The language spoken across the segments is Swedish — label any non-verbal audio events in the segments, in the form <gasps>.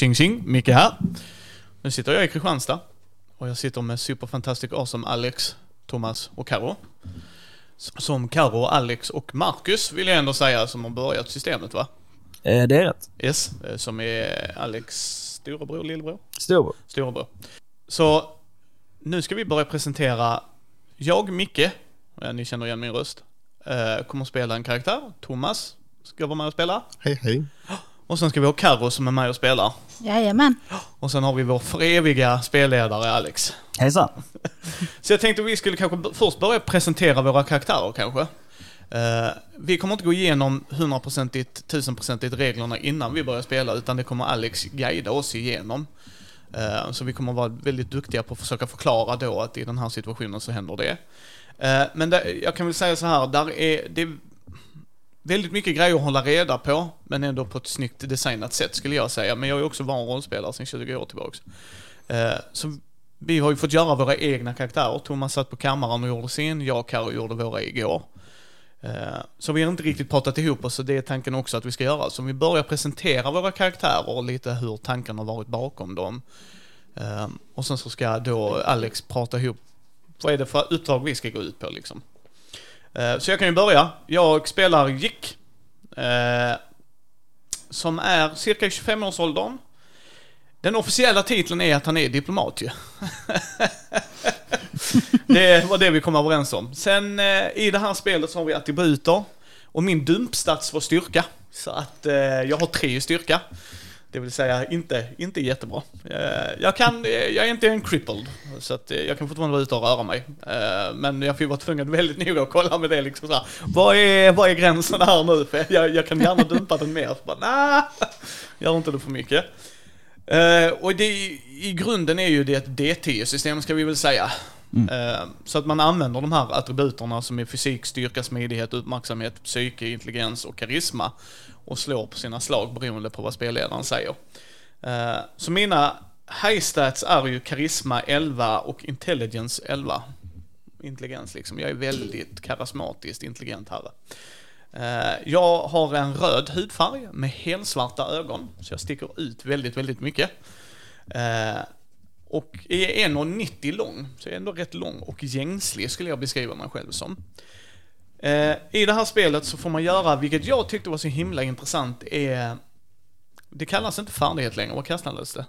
Tjing tjing, Micke här. Nu sitter jag i Kristianstad och jag sitter med superfantastic awesome Alex, Thomas och Karo. Som Karo, Alex och Marcus vill jag ändå säga som har börjat systemet va? Eh, det är rätt. Yes, eh, som är Alex storebror, lillebror? Storebror. Storebror. Så nu ska vi börja presentera jag, Micke, ja, ni känner igen min röst, eh, kommer att spela en karaktär. Thomas ska vara med och spela. Hej hej. Och sen ska vi ha Karo som är med och spelar. Jajamän. Och sen har vi vår för eviga spelledare Alex. Hejsan. <laughs> Så jag tänkte vi skulle kanske först börja presentera våra karaktärer kanske. Eh, vi kommer inte gå igenom 100%igt, 1000%igt reglerna innan vi börjar spela, utan det kommer Alex guida oss igenom. Eh, så vi kommer vara väldigt duktiga på att försöka förklara då att i den här situationen så händer det. Eh, men där, jag kan väl säga så här, där är, det är väldigt mycket grejer att hålla reda på, men ändå på ett snyggt designat sätt skulle jag säga. Men jag är också van rollspelare sedan 20 år tillbaks. Eh, så vi har ju fått göra våra egna karaktärer. Thomas satt på kammaren och gjorde sin, jag och Karo gjorde våra igår. Eh, så vi har inte riktigt pratat ihop oss, så det är tanken också att vi ska göra. Så om vi börjar presentera våra karaktärer och lite hur tanken har varit bakom dem. Eh, och sen så ska då Alex prata ihop, vad är det för uppdrag vi ska gå ut på liksom. Eh, så jag kan ju börja. Jag spelar Jick. Eh, som är cirka 25-årsåldern. Den officiella titeln är att han är diplomat ju. <laughs> det var det vi kom överens om. Sen eh, i det här spelet så har vi attributer. Och min dumpstats var styrka. Så att jag har tre i styrka. Det vill säga inte, inte jättebra. Eh, jag, kan, eh, jag är inte en crippled, så att eh, jag kan fortfarande vara ute och röra mig. Men jag får ju vara tvungen väldigt noga att kolla med det liksom så här, vad är, vad är gränsen här nu? För jag, jag kan gärna dumpa den mer. Så bara, nah, gör inte det för mycket. Och det, i grunden är ju det ett D10-system ska vi väl säga. Mm. Eh, så att man använder de här attributerna som är fysik, styrka, smidighet, uppmärksamhet, psyke, intelligens och karisma och slår på sina slag beroende på vad spelledaren säger. Eh, så mina high stats är ju karisma 11 och intelligence 11. Intelligens liksom. Jag är väldigt karismatiskt intelligent herre. Eh, jag har en röd hudfärg med helsvarta ögon, så jag sticker ut väldigt, väldigt mycket. Och är 1,90 lång, så jag är ändå rätt lång och gängslig skulle jag beskriva mig själv som. Eh, I det här spelet så får man göra, vilket jag tyckte var så himla intressant, är... Det kallas inte färdighet längre, vad kallades det?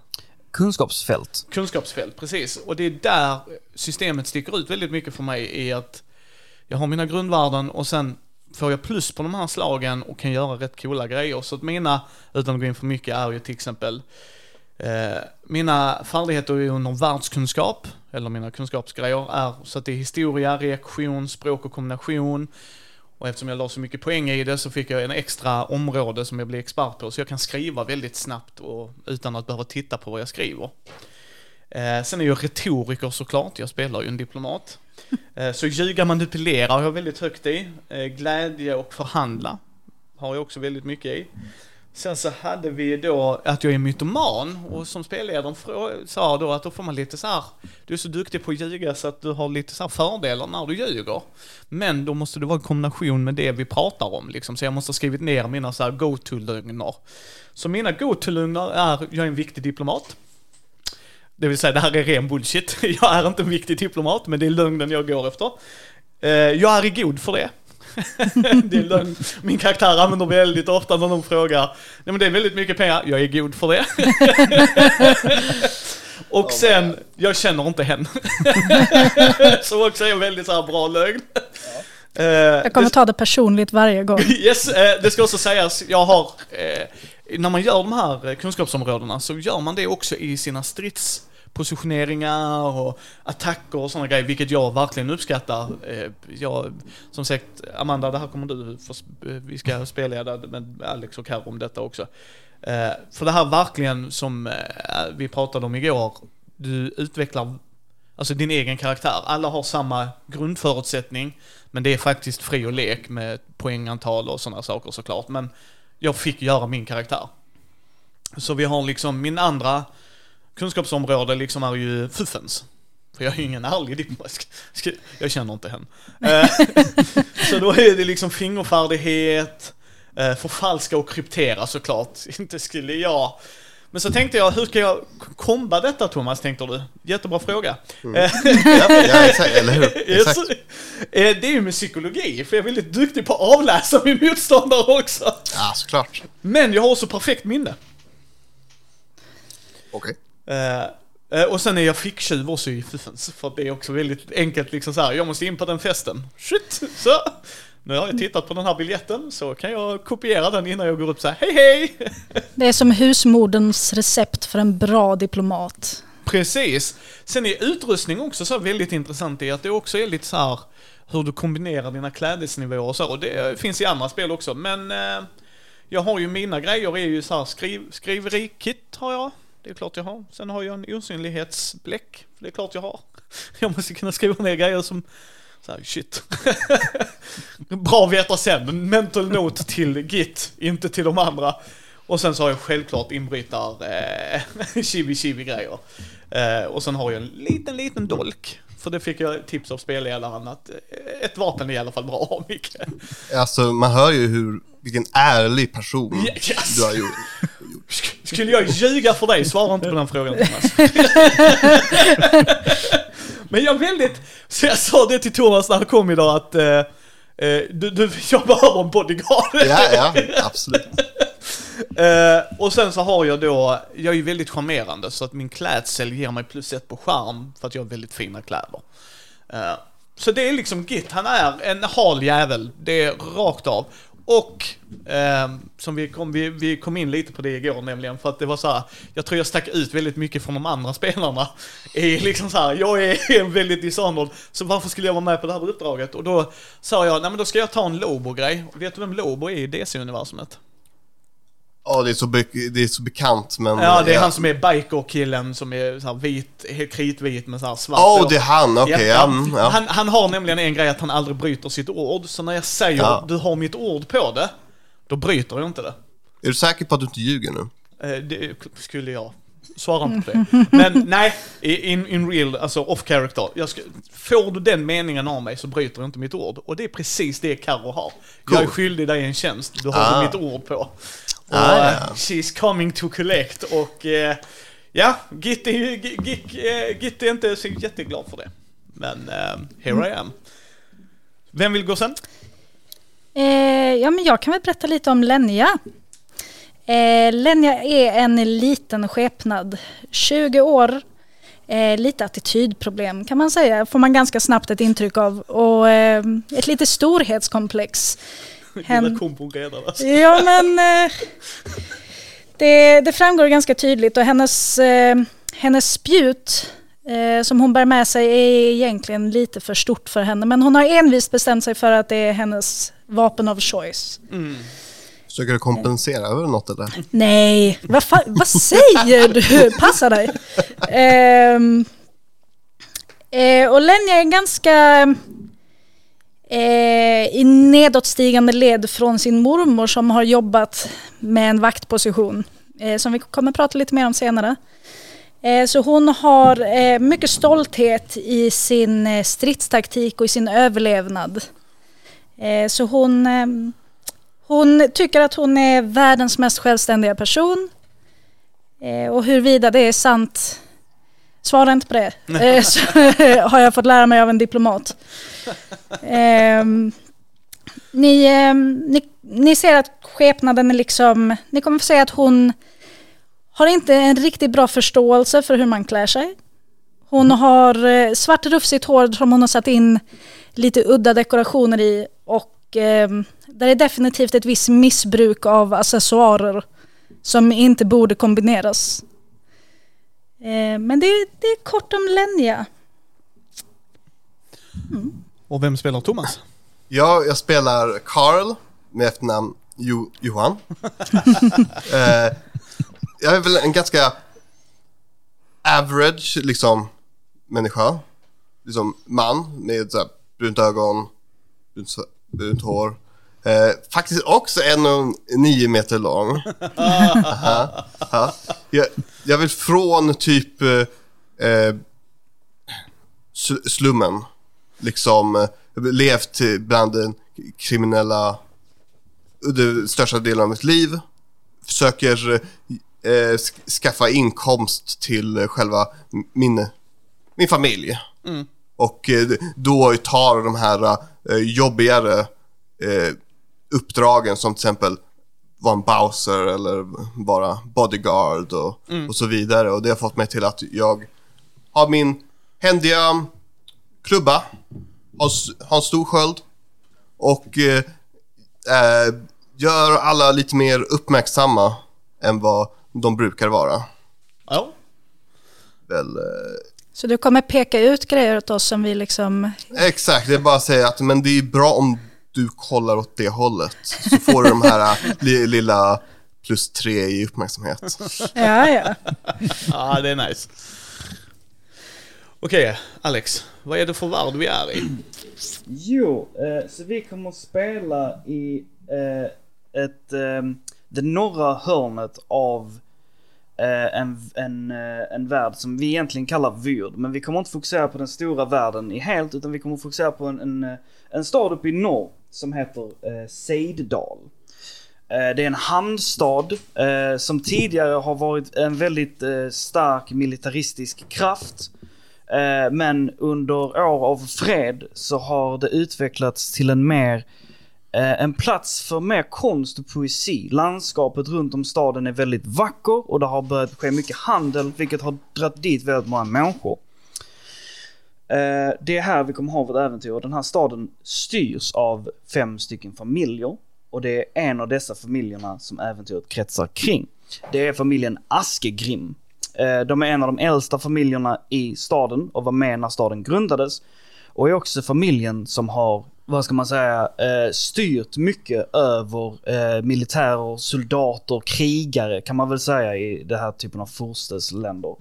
Kunskapsfält. Kunskapsfält, precis. Och det är där systemet sticker ut väldigt mycket för mig i att jag har mina grundvärden och sen får jag plus på de här slagen och kan göra rätt coola grejer. Så att mina, utan att gå in för mycket, är ju till exempel eh, mina färdigheter under världskunskap, eller mina kunskapsgrejer är så att det är historia, reaktion, språk och kombination. Och eftersom jag la så mycket poäng i det så fick jag en extra område som jag blev expert på, så jag kan skriva väldigt snabbt och utan att behöva titta på vad jag skriver. Eh, sen är jag retoriker såklart, jag spelar ju en diplomat. <laughs> Eh, så ljuga, manipulera har jag väldigt högt i. Eh, glädje och förhandla har jag också väldigt mycket i. Sen så hade vi då att jag är mytoman och som spelledaren sa då att då får man lite så här, du är så duktig på att ljuga så att du har lite så här fördelar när du ljuger. Men då måste det vara en kombination med det vi pratar om liksom, så jag måste ha skrivit ner mina så här go-to-lögner. Så mina go-to-lögner är, jag är en viktig diplomat. Det vill säga, det här är ren bullshit. <laughs> Jag är inte en viktig diplomat, men det är lögnen jag går efter. Eh, jag är i god för det. <laughs> det är lögn. Min karaktär använder väldigt ofta när de frågar, nej men det är väldigt mycket pengar, jag är god för det. <laughs> Och sen, jag känner inte henne. <laughs> Så också är en väldigt så här bra lögn. Eh, Jag kommer det- ta det personligt varje gång. Yes, eh, det ska också sägas, jag har, eh, när man gör de här kunskapsområdena så gör man det också i sina Positioneringar och attacker och sådana grejer, vilket jag verkligen uppskattar. Eh, jag, som sagt, Amanda, det här kommer du, få, eh, vi ska spelleda med Alex och Karo om detta också. Eh, för det här verkligen som vi pratade om igår, du utvecklar Alltså din egen karaktär. Alla har samma grundförutsättning, men det är faktiskt fri och lek med poängantal och sådana saker såklart. Men jag fick göra min karaktär. Så vi har liksom, min andra kunskapsområde liksom är ju fuffens. För jag är ju ingen ärlig diplomat. Jag känner inte henne. Eh, <laughs> Så då är det liksom fingerfärdighet, eh, förfalska och kryptera såklart. <laughs> Inte skulle jag Men så tänkte jag, hur ska jag komba detta Thomas, tänkte du? Jättebra fråga. <laughs> Ja, ja, exakt, eller hur? Exakt. Eh, Det är ju med psykologi, för jag är väldigt duktig på att avläsa min motståndare också. Ja, såklart. Men jag har också perfekt minne. Okej. Eh, eh, och sen är jag ficktjuv också i Fuffens, för det är också väldigt enkelt liksom så här. jag måste in på den festen. Shit, så. Nu har jag tittat på den här biljetten, så kan jag kopiera den innan jag går upp så här. hej hej! <laughs> Det är som husmodens recept för en bra diplomat. Precis. Sen är utrustning också så väldigt intressant i att det också är lite så här hur du kombinerar dina klädesnivåer och så. Och det finns i andra spel också. Men eh, jag har ju mina grejer är ju så här skriv, skriverikit har jag. Det är klart jag har. Sen har jag en osynlighetsbläck. Det är klart jag har. <laughs> Jag måste kunna skriva ner grejer som så här, shit. <laughs> Bra att veta sen. Mental note till Git, inte till de andra. Och sen så har jag självklart inbrytar eh, <laughs> chibi chibi grejer. Eh, och sen har jag en liten, liten dolk. För det fick jag tips av spelledaren att eh, ett vapen är i alla fall bra att ha. Alltså, man hör ju hur, vilken ärlig person Yes. du har gjort. Sk- Skulle jag ljuga för dig? Svara inte på den frågan Thomas. <laughs> Men jag är väldigt, så jag sa det till Thomas när han kom idag att eh, eh, du, du, jag behöver en bodyguard. Ja, ja, absolut. <laughs> Eh, och sen så har jag då, jag är ju väldigt charmerande så att min klädsel ger mig plus ett på charm för att jag har väldigt fina kläder. Eh, så det är liksom Git, han är en hal jävel, det är rakt av. Och eh, som vi kom, vi, vi kom in lite på det igår nämligen för att det var så här, jag tror jag stack ut väldigt mycket från de andra spelarna. <laughs> Är liksom så här, jag är <laughs> en väldigt dishonored, så varför skulle jag vara med på det här uppdraget? Och då sa jag, nej men då ska jag ta en Lobo-grej. Vet du vem Lobo är i DC-universumet? Ja, det, är så det är så bekant, men... Ja, det är han som är biker-killen som är så vit, helt kritvit med så här svart Åh, hår. det är han, okej. Ja, ja, mm, ja. Han, han har nämligen en grej att han aldrig bryter sitt ord, så när jag säger Ja. du har mitt ord på det, då bryter jag inte det. Är du säker på att du inte ljuger nu? Eh, det skulle jag. Svara inte på det. Men <laughs> nej, in, in real, alltså off character. Jag ska, får du den meningen av mig så bryter jag inte mitt ord. Och det är precis det Karo har. Jag är Cool. skyldig dig en tjänst, du har Ah. mitt ord på. Och Ah, ja. she's coming to collect och eh, ja, Git är, Git, eh, Git är inte så jätteglad för det. Men eh, here I am. Vem vill gå sen? Eh, ja, men jag kan väl berätta lite om Lenja. Eh, Lenja är en liten skepnad. 20 år. Eh, lite attitydproblem kan man säga. Får man ganska snabbt ett intryck av. Och eh, ett lite storhetskomplex. Hen- Lilla kompon redan alltså. Ja men eh, det, det framgår ganska tydligt och hennes, eh, hennes spjut eh, som hon bär med sig är egentligen lite för stort för henne. Men hon har envist bestämt sig för att det är hennes vapen of choice. Försöker du kompensera över något eller? Nej, vad, fa- vad säger du? Passa dig. Ehm, eh, och Lenja är ganska eh, i nedåtstigande led från sin mormor som har jobbat med en vaktposition. Eh, som vi kommer prata lite mer om senare. Eh, så hon har eh, mycket stolthet i sin eh, stridstaktik och i sin överlevnad. Eh, så hon eh, hon tycker att hon är världens mest självständiga person. Eh, och huruvida det är sant, svara inte på det. Eh, så <laughs> har jag fått lära mig av en diplomat. Ehm, ni, ehm, ni, ni ser att skepnaden är liksom, ni kommer få säga att hon har inte en riktigt bra förståelse för hur man klär sig. Hon har eh, svart rufsigt hår som hon har satt in lite udda dekorationer i och eh, där är definitivt ett visst missbruk av accessoarer som inte borde kombineras. Eh, men det, är- det är kort om Lenja. Och vem spelar Thomas? Ja, jag spelar Carl med efternamn jo- Johan. <laughs> eh, jag är väl en ganska average liksom människa. Liksom man med så här, brunt ögon, brunt, brunt hår. Eh, faktiskt också en och nio meter lång. <laughs> Aha, aha. jag, jag vill från typ eh, eh, sl- slummen. Liksom eh, levt bland den kriminella under största delen av mitt liv. Försöker eh, sk- skaffa inkomst till själva min, min familj. Och eh, då tar de här eh, jobbigare eh, uppdragen som till exempel vara en Bowser eller vara bodyguard och, och så vidare. Och det har fått mig till att jag har min händiga klubba, har, har en stor sköld och eh, eh, gör alla lite mer uppmärksamma än vad de brukar vara. Ja. Väl, eh, Så du kommer peka ut grejer åt oss som vi liksom... exakt, det är bara att säga att men det är bra om du kollar åt det hållet. Så får du de här li, lilla plus tre i uppmärksamhet. Ja, ja. ja, det är nice. Okej, Alex. Vad är det för värld vi är i? Jo, eh, så vi kommer att spela i eh, ett, eh, det norra hörnet av eh, en, en, eh, en värld som vi egentligen kallar Vyrd. Men vi kommer inte fokusera på den stora världen i helt, utan vi kommer att fokusera på en, en, eh, en stad uppe i norr som heter eh, Seiddal. Eh, Det är en hamnstad eh, som tidigare har varit en väldigt eh, stark militaristisk kraft. Eh, Men under år av fred så har det utvecklats till en mer eh, en plats för mer konst och poesi. Landskapet runt om staden är väldigt vacker och det har börjat ske mycket handel vilket har dragit dit väldigt många människor. Eh, det är här vi kommer ha vårt äventyr. Den här staden styrs av fem stycken familjer. Och det är en av dessa familjerna som äventyret kretsar kring. Det är familjen Askegrim. Eh, de är en av de äldsta familjerna i staden och var med när staden grundades. Och är också familjen som har, vad ska man säga, eh, styrt mycket över militärer, soldater, krigare kan man väl säga i den här typen av furstesländer.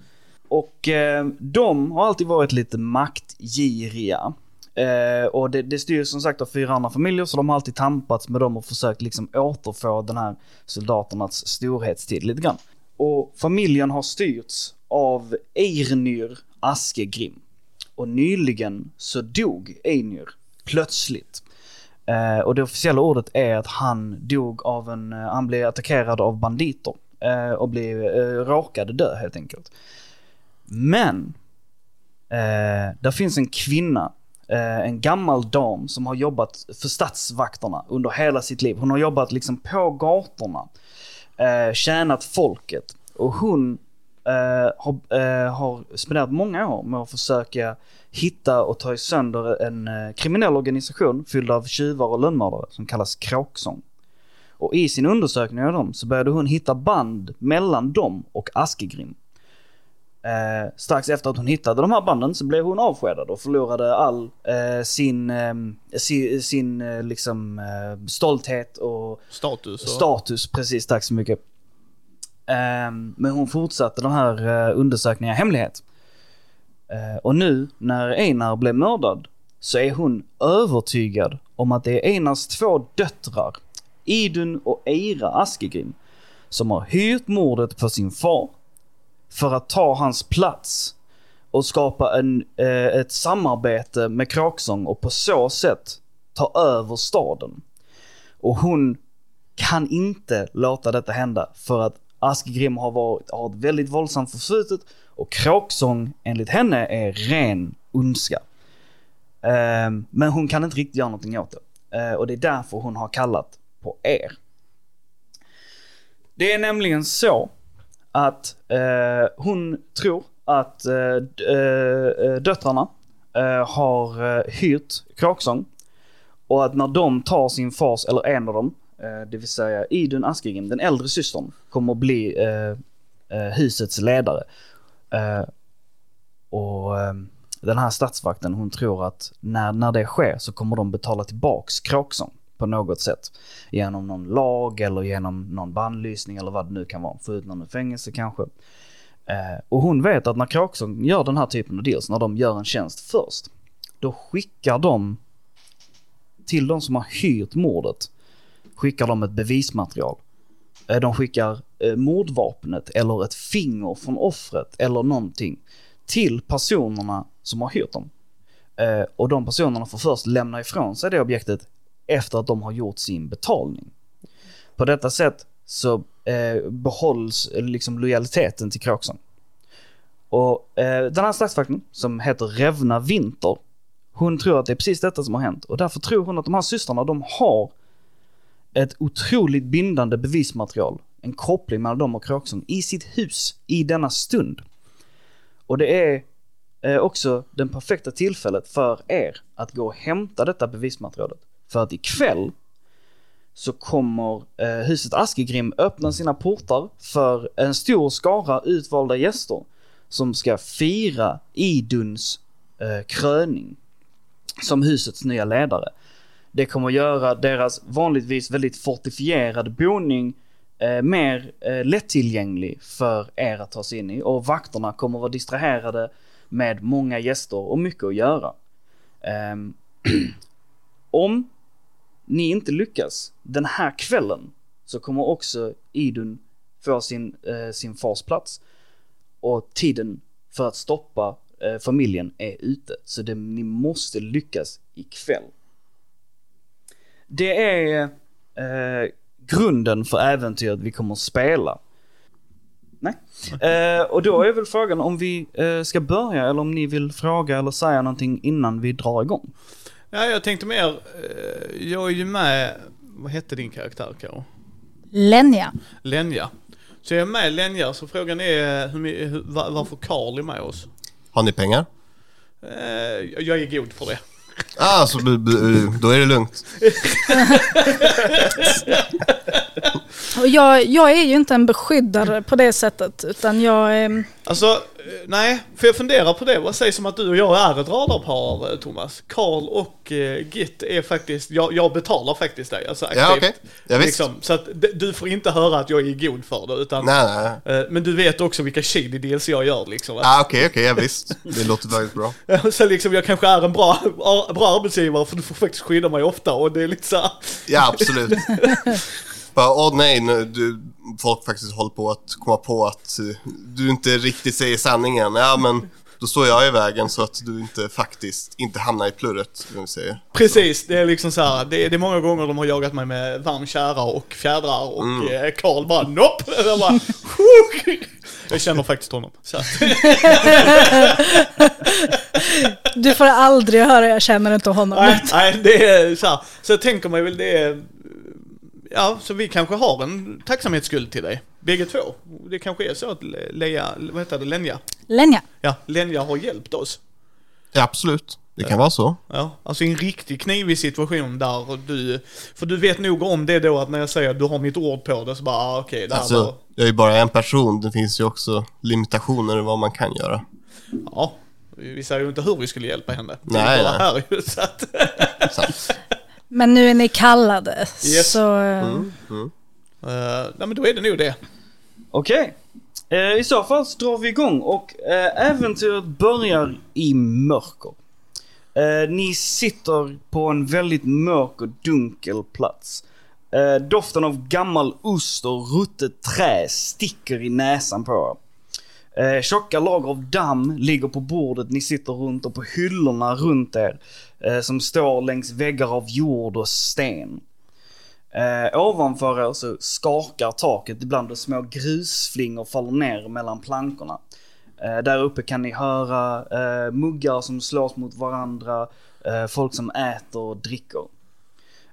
Och eh, de har alltid varit lite maktgiriga. Eh, och det, det styrs som sagt av fyra andra familjer så de har alltid tampats med dem och försökt liksom återfå den här soldaternas storhetstid lite grann. Och familjen har styrts av Eirnyr Askegrim. Och nyligen så dog Eirnyr plötsligt. Eh, och det officiella ordet är att han dog av en, eh, han blev attackerad av banditer. Eh, och blev, eh, råkade dö helt enkelt. Men, eh, där finns en kvinna, eh, en gammal dam som har jobbat för stadsvakterna under hela sitt liv. Hon har jobbat liksom på gatorna, eh, tjänat folket. Och hon eh, har, eh, har spenderat många år med att försöka hitta och ta sönder en eh, kriminell organisation fylld av tjuvar och lönnmördare som kallas Kråksång. Och i sin undersökning av dem så började hon hitta band mellan dem och Askegrim. Eh, strax efter att hon hittade de här banden så blev hon avskedad och förlorade all eh, sin, eh, sin, sin eh, liksom, eh, stolthet och Status? Och... Status, precis. Tack så mycket. Ehm, men hon fortsatte den här undersökningen i hemlighet. Eh, och nu när Einar blev mördad så är hon övertygad om att det är Einars två döttrar, Idun och Eira Askegrim, som har hyrt mordet på sin far för att ta hans plats och skapa en, eh, ett samarbete med Kråksång och på så sätt ta över staden. Och hon kan inte låta detta hända för att Askegrim har, varit, har ett väldigt våldsamt förflutet och Kråksång enligt henne är ren ondska. Eh, men hon kan inte riktigt göra någonting åt det. Eh, och det är därför hon har kallat på er. Det är nämligen så att eh, hon tror att eh, eh, eh döttrarna eh, har eh, hyrt Kråksång och att när de tar sin fars, eller en av dem, eh, det vill säga Idun Askegrim, den äldre systern, kommer att bli eh, husets ledare. Eh, och eh, den här statsvakten, hon tror att när, när det sker så kommer de betala tillbaks Kråksång på något sätt. Genom någon lag eller genom någon bannlysning eller vad det nu kan vara. Få ut någon ur fängelse kanske. Eh, och hon vet att när Kråksång gör den här typen av deals, när de gör en tjänst först, då skickar de till de som har hyrt mordet, skickar de ett bevismaterial. Eh, De skickar eh, mordvapnet eller ett finger från offret eller någonting till personerna som har hyrt dem. Eh, Och de personerna får först lämna ifrån sig det objektet efter att de har gjort sin betalning. På detta sätt så eh, behålls eh, liksom lojaliteten till Kråksång. Och eh, den här slagsfaktorn som heter Revna Vinter, hon tror att det är precis detta som har hänt och därför tror hon att de här systrarna, de har ett otroligt bindande bevismaterial, en koppling mellan dem och Kråksång i sitt hus i denna stund. Och det är eh, också den perfekta tillfället för er att gå och hämta detta bevismaterialet. För att ikväll så kommer eh, huset Askegrim öppna sina portar för en stor skara utvalda gäster som ska fira Iduns eh, kröning som husets nya ledare. Det kommer göra deras vanligtvis väldigt fortifierade boning eh, mer eh, lättillgänglig för er att ta sig in i och vakterna kommer vara distraherade med många gäster och mycket att göra. Ehm, <clears throat> om ni inte lyckas den här kvällen så kommer också Idun få sin, eh, sin fars plats och tiden för att stoppa eh, familjen är ute. Så det, ni måste lyckas ikväll. Det är eh, grunden för äventyret vi kommer att spela. Nej. Eh, och då är väl frågan om vi eh, ska börja eller om ni vill fråga eller säga någonting innan vi drar igång. Ja, jag tänkte mer, eh, jag är ju med, vad hette din karaktär Karo? Lenja. Lenja. Så jag är med Lenja, så frågan är hur, varför Karl är med oss? Har ni pengar? Eh, jag är god för det. Ah, så då är det lugnt. <laughs> Och jag, jag är ju inte en beskyddare på det sättet utan jag... ehm, Alltså, eh, nej, för jag funderar på det. Vad sägs om att du och jag är ett radarpar, eh, Thomas? Karl och eh, Git är faktiskt, jag, jag betalar faktiskt dig. Alltså aktivt. Ja, okej. Ja, visst. liksom, så att du får inte höra att jag är god för det, utan... Nej, nej. eh, Men du vet också vilka shady deals jag gör liksom. Ah, okej, okej, ja, visst. Det låter väldigt bra. <laughs> Så liksom jag kanske är en bra, bra arbetsgivare för du får faktiskt skydda mig ofta och det är lite så här, Ja, absolut. <laughs> Bara, åh nej, nu, du, folk faktiskt håller på att komma på att eh, du inte riktigt säger sanningen. Ja, men då står jag i vägen så att du inte faktiskt inte hamnar i plurret, om vi säger. Precis, det är liksom så här, det, är- det är många gånger de har jagat mig med varm kära och fjädrar och Mm. eh, Karl bara nopp! <laughs> Jag bara, jag känner faktiskt honom. Så att, <laughs> Du får aldrig höra jag känner inte honom. nej, nej, det är så här. Så jag tänker mig väl det är, ja, så vi kanske har en tacksamhetsskuld till dig, bägge två. Det kanske är så att Leia, vad heter det, Lenja? Lenja. Ja, Lenja har hjälpt oss. Ja, absolut. Det kan vara så. Ja, alltså i en riktigt knivig situation där du, för du vet nog om det då att när jag säger att du har mitt ord på det så bara, ah, okej, det här var, Alltså, jag är ju bara en person. Det finns ju också limitationer i vad man kan göra. ja, vi säger ju inte hur vi skulle hjälpa henne. Nej, det är bara nej. här så att. Men nu är ni kallade. Yes. Så... eh, Mm, mm. eh, nej men då är det nog det. Okej. Eh, I så fall så drar vi igång och eh, äventyret börjar i mörker. Ni sitter på en väldigt mörk och dunkel plats. Doften av gammal ost och ruttet trä sticker i näsan på er. Eh, tjocka lager av damm ligger på bordet ni sitter runt och på hyllorna runt er. Eh, som står längs väggar av jord och sten. Eh, ovanför er så skakar taket ibland och små grusflingor faller ner mellan plankorna. Eh, där uppe kan ni höra eh, muggar som slås mot varandra, eh, folk som äter och dricker.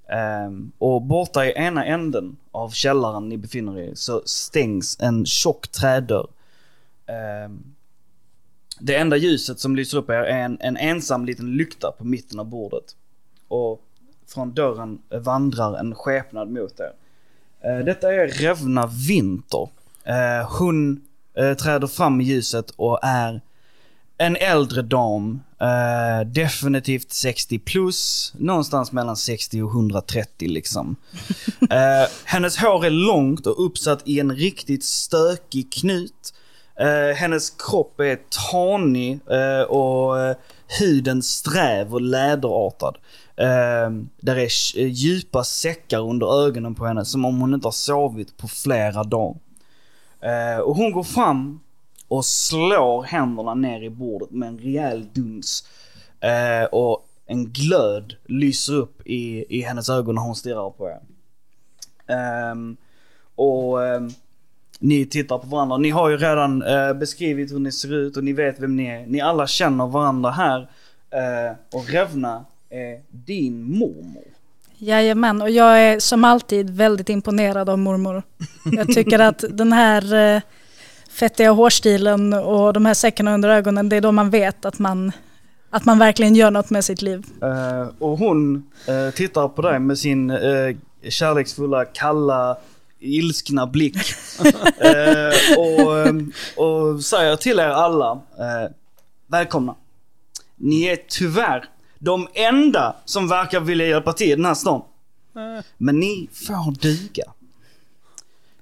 Ehm, och borta i ena änden av källaren ni befinner er i så stängs en tjock trädörr. Ehm, det enda ljuset som lyser upp er är en, en ensam liten lykta på mitten av bordet. Och från dörren vandrar en skepnad mot er. Ehm, detta är Revna Vinter. Ehm, hon eh, träder fram i ljuset och är en äldre dam. Definitivt 60 plus. Någonstans mellan 60 och 130 liksom. Hennes hår är långt och uppsatt i en riktigt stökig knut. Eh, hennes kropp är tanig eh, och eh, huden sträv och läderartad. Eh, där är eh, djupa säckar under ögonen på henne som om hon inte har sovit på flera dagar. Eh, och hon går fram och slår händerna ner i bordet med en rejäl duns. Eh, och en glöd lyser upp i, i hennes ögon när hon stirrar på er. Ehm, och ehm, ni tittar på varandra. Ni har ju redan eh, beskrivit hur ni ser ut och ni vet vem ni är. Ni alla känner varandra här. Eh, och Revna är din mormor. Jajamän, och jag är som alltid väldigt imponerad av mormor. Jag tycker att <laughs> den här eh, fettiga hårstilen och de här säckarna under ögonen, det är då man vet att man, att man verkligen gör något med sitt liv. Eh, och hon eh, tittar på dig med sin eh, kärleksfulla, kalla, ilskna blick. <laughs> Eh, och, eh, och säger till er alla, eh, välkomna. Ni är tyvärr de enda som verkar vilja hjälpa till i den här stan. Men ni får duga.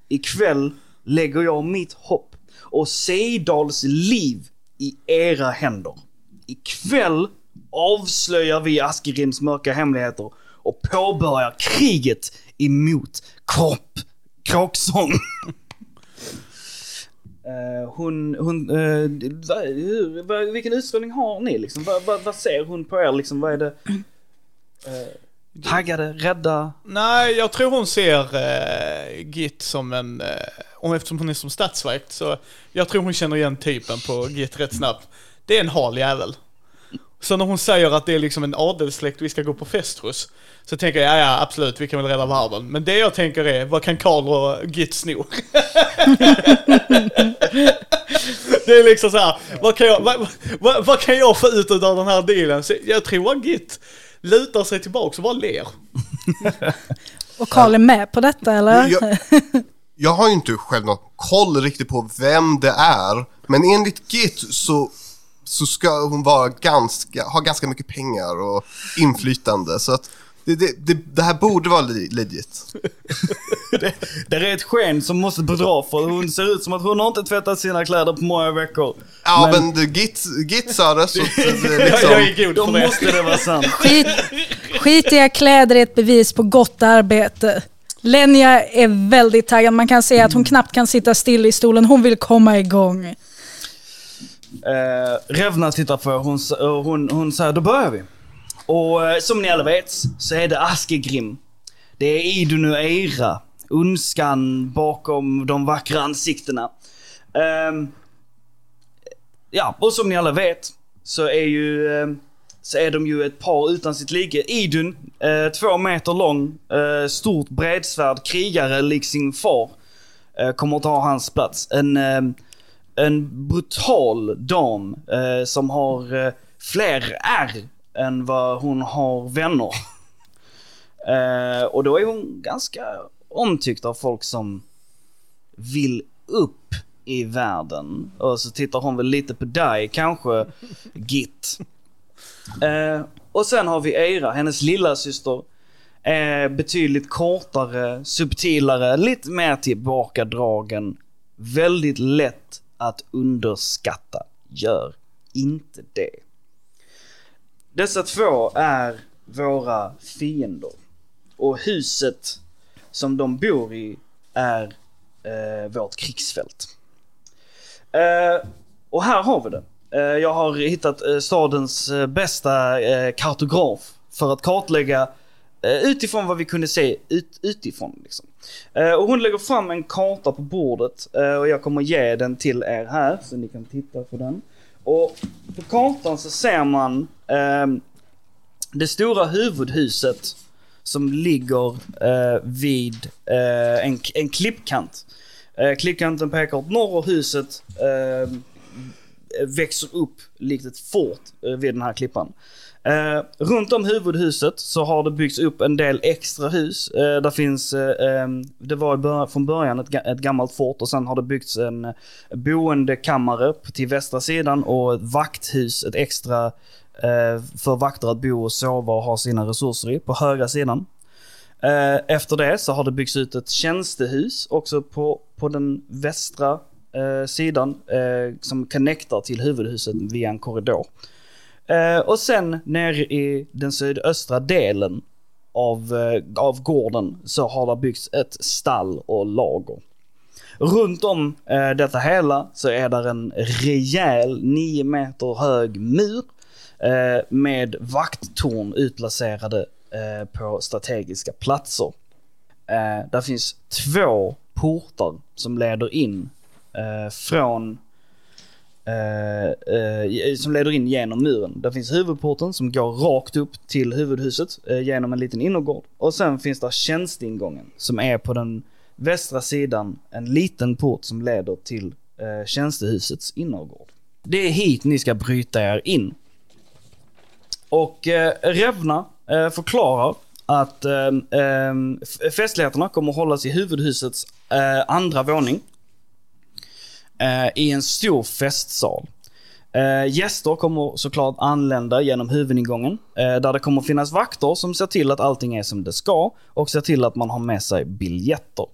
Ikväll lägger jag mitt hopp och Seidals liv i era händer. Ikväll avslöjar vi Askerims mörka hemligheter och påbörjar kriget emot kropp, kråksång. Eh, hon, hon, eh, vad- hur, vad- vilken utstrålning har ni liksom? Vad, vad, vad ser hon på er liksom? Vad är det? Uh, taggade, rädda? Nej, jag tror hon ser eh, Git som en, eh, om eftersom hon är som statsvakt, så jag tror hon känner igen typen på Git rätt snabbt. Det är en hal jävel. Så när hon säger att det är liksom en adelssläkt vi ska gå på fest hos, så tänker jag, ja, ja absolut, vi kan väl rädda världen. Men det jag tänker är, vad kan Karl och Git sno? <laughs> det är liksom så här, vad kan jag, vad, vad, vad kan jag få ut av den här dealen? Så jag tror att Git lutar sig tillbaka och bara ler. <laughs> Och Karl är med på detta eller? Jag, jag har ju inte själv någon koll riktigt på vem det är. Men enligt Git så, så ska hon vara ganska, ha ganska mycket pengar och inflytande. Så att det, det, det, det här borde vara le- legit. <laughs> Det, det är ett sken som måste bedra för hon ser ut som att hon har inte tvättat sina kläder på många veckor. Ja, men, det, Git, Git sa det så det, <laughs> Jag, liksom, är god Då måste det vara sant. <laughs> Skit, skitiga kläder är ett bevis på gott arbete. Lenja är väldigt taggad. Man kan se att hon knappt kan sitta still i stolen. Hon vill komma igång. Eh, Revna tittar på er hon, och hon, hon säger då börjar vi. Och eh, som ni alla vet så är det Askegrim. Det är Idun och Eira. Ondskan bakom de vackra ansiktena. Eh, ja, och som ni alla vet så är ju eh, så är de ju ett par utan sitt like. Idun, eh, två meter lång, eh, stort bredsvärd, krigare lik sin far, eh, kommer att ta hans plats. En, eh, en brutal dam eh, som har eh, fler ärr än vad hon har vänner. <laughs> Eh, och då är hon ganska omtyckt av folk som vill upp i världen. Och så tittar hon väl lite på dig, kanske <laughs> Git. Eh, och sen har vi Eira, hennes lilla syster är betydligt kortare, subtilare, lite mer tillbakadragen. Väldigt lätt att underskatta. Gör inte det. Dessa två är våra fiender. Och huset som de bor i är eh, vårt krigsfält. Eh, och här har vi det. Eh, jag har hittat eh, stadens eh, bästa eh, kartograf för att kartlägga eh, utifrån vad vi kunde se ut, utifrån. Liksom. Eh, och hon lägger fram en karta på bordet eh, och jag kommer ge den till er här så ni kan titta på den. Och på kartan så ser man eh, det stora huvudhuset som ligger eh, vid eh, en, en klippkant. Eh, klippkanten pekar åt norr och huset eh, växer upp likt ett fort eh, vid den här klippan. Eh, runt om huvudhuset så har det byggts upp en del extra hus. Eh, där finns, eh, ehm, det var början, från början ett, ett gammalt fort och sen har det byggts en eh, boendekammare till västra sidan och ett vakthus, ett extra eh, för vakter att bo och sova och ha sina resurser i på högra sidan. Eh, efter det så har det byggts ut ett tjänstehus också på, på den västra eh, sidan eh, som connectar till huvudhuset via en korridor. Eh, och sen nere i den sydöstra delen av, eh, av gården så har det byggts ett stall och lager. Runt om eh, detta hela så är där en rejäl 9 meter hög mur eh, med vakttorn utplacerade eh, på strategiska platser. Eh, där finns två portar som leder in eh, från Eh, eh, som leder in genom muren. Där finns huvudporten som går rakt upp till huvudhuset eh, genom en liten innergård. Och sen finns där tjänstingången som är på den västra sidan en liten port som leder till eh, tjänstehusets innergård. Det är hit ni ska bryta er in. Och eh, Revna eh, förklarar att eh, eh festligheterna kommer att hållas i huvudhusets eh, andra våning. Eh, I en stor festsal. Eh, gäster kommer såklart anlända genom huvudingången. Eh, där det kommer finnas vakter som ser till att allting är som det ska och ser till att man har med sig biljetter.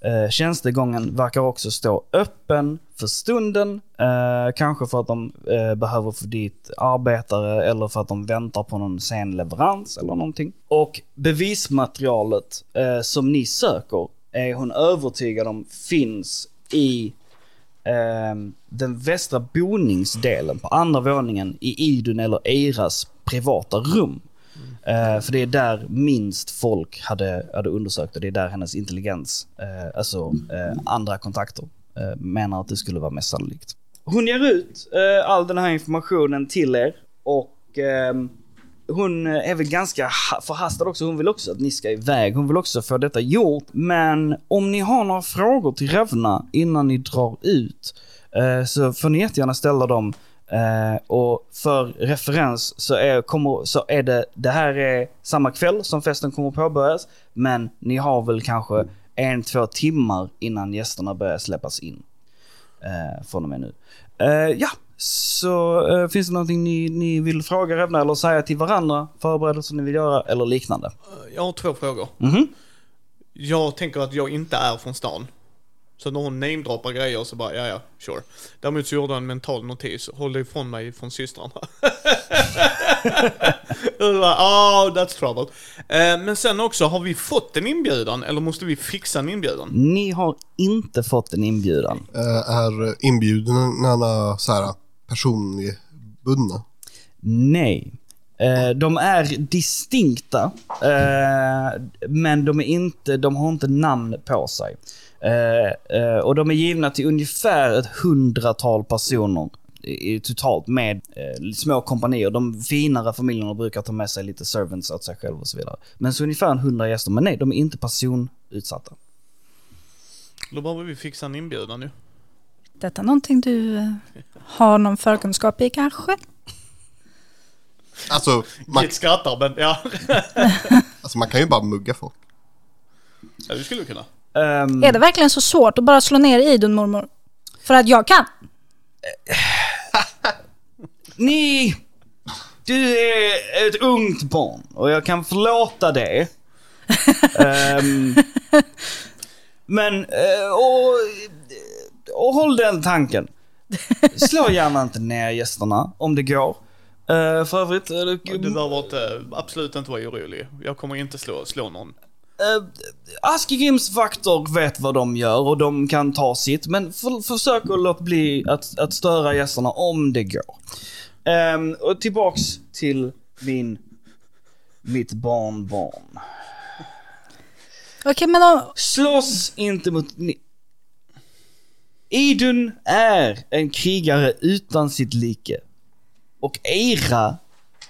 Eh, tjänstegången verkar också stå öppen för stunden. Eh, kanske för att de eh, behöver få dit arbetare eller för att de väntar på någon sen leverans eller någonting. Och bevismaterialet eh, som ni söker är hon övertygad om finns i Ehm, den västra boningsdelen på andra våningen i Idun eller Eiras privata rum. Eh, för det är där minst folk hade, hade undersökt och det är där hennes intelligens, eh, alltså eh, andra kontakter, eh, menar att det skulle vara mest sannolikt. Hon ger ut eh, all den här informationen till er och ehm, hon är väl ganska förhastad också. Hon vill också att ni ska iväg. Hon vill också få detta gjort. Men om ni har några frågor till Revna innan ni drar ut eh, så får ni jättegärna ställa dem. Eh, och för referens så är, kommer, så är det, det här är samma kväll som festen kommer påbörjas. Men ni har väl kanske en, två timmar innan gästerna börjar släppas in. Eh, från och med nu. Eh, ja, så eh, finns det någonting ni, ni vill fråga Revna eller säga till varandra? Förberedelser ni vill göra eller liknande? Jag har två frågor. Mhm. Jag tänker att jag inte är från stan. Så när hon namedroppar grejer så bara, ja ja, sure. Däremot så gjorde jag en mental notis, håll dig ifrån mig från systrarna. <laughs> Då bara, oh, that's trouble. Eh, men sen också, har vi fått en inbjudan eller måste vi fixa en inbjudan? Ni har inte fått en inbjudan. Eh, är inbjudningarna så här personbundna? Nej. Eh, de är distinkta, eh, men de, är inte, de har inte namn på sig. Eh, och de är givna till ungefär ett hundratal personer i, totalt med små kompanier. De finare familjerna brukar ta med sig lite servants åt sig själva och så vidare. Men så ungefär en hundra gäster, men nej, de är inte personutsatta. Då behöver vi fixa en inbjudan nu. Detta någonting du eh, har någon förkunskap i kanske? Alltså man, Git skrattar, men ja. <laughs> alltså man kan ju bara mugga folk. ja, vi skulle kunna. Ehm, Är det verkligen så svårt att bara slå ner Idun mormor? För att jag kan. <laughs> Ni... Du är ett ungt barn och jag kan förlåta det. <laughs> Ehm, men, eh, och, och håll den tanken. Slå gärna inte ner gästerna om det går. Eh, för övrigt, eh, Du behöver inte, absolut inte vara orolig. Jag kommer inte slå, slå någon. Uh, Askegrims vakter vet vad de gör och de kan ta sitt, men för, försök att låta bli att, att störa gästerna om det går. Ehm, och tillbaks till min, mitt barnbarn. Okej, men om, Slåss inte mot... Ni. Idun är en krigare utan sitt like. Och Eira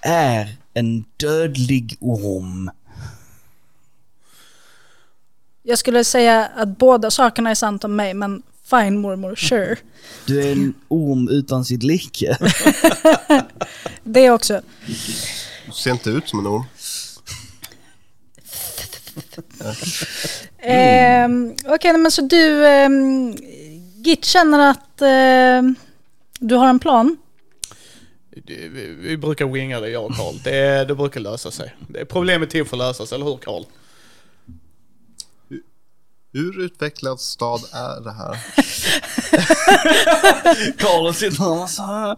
är en dödlig orm. jag skulle säga att båda sakerna är sant om mig, men fine mormor, sure. Du är en orm utan sitt like. <laughs> Det också. Du ser inte ut som en orm. Ehm, Okej, men så du, um, Git känner att ehm, du har en plan? Vi, vi brukar winga det, jag och Karl. Det, det brukar lösa sig. Det, problemet är till för att lösas, eller hur Karl? Hur utvecklad stad är det här? <laughs> Karl sitter så här.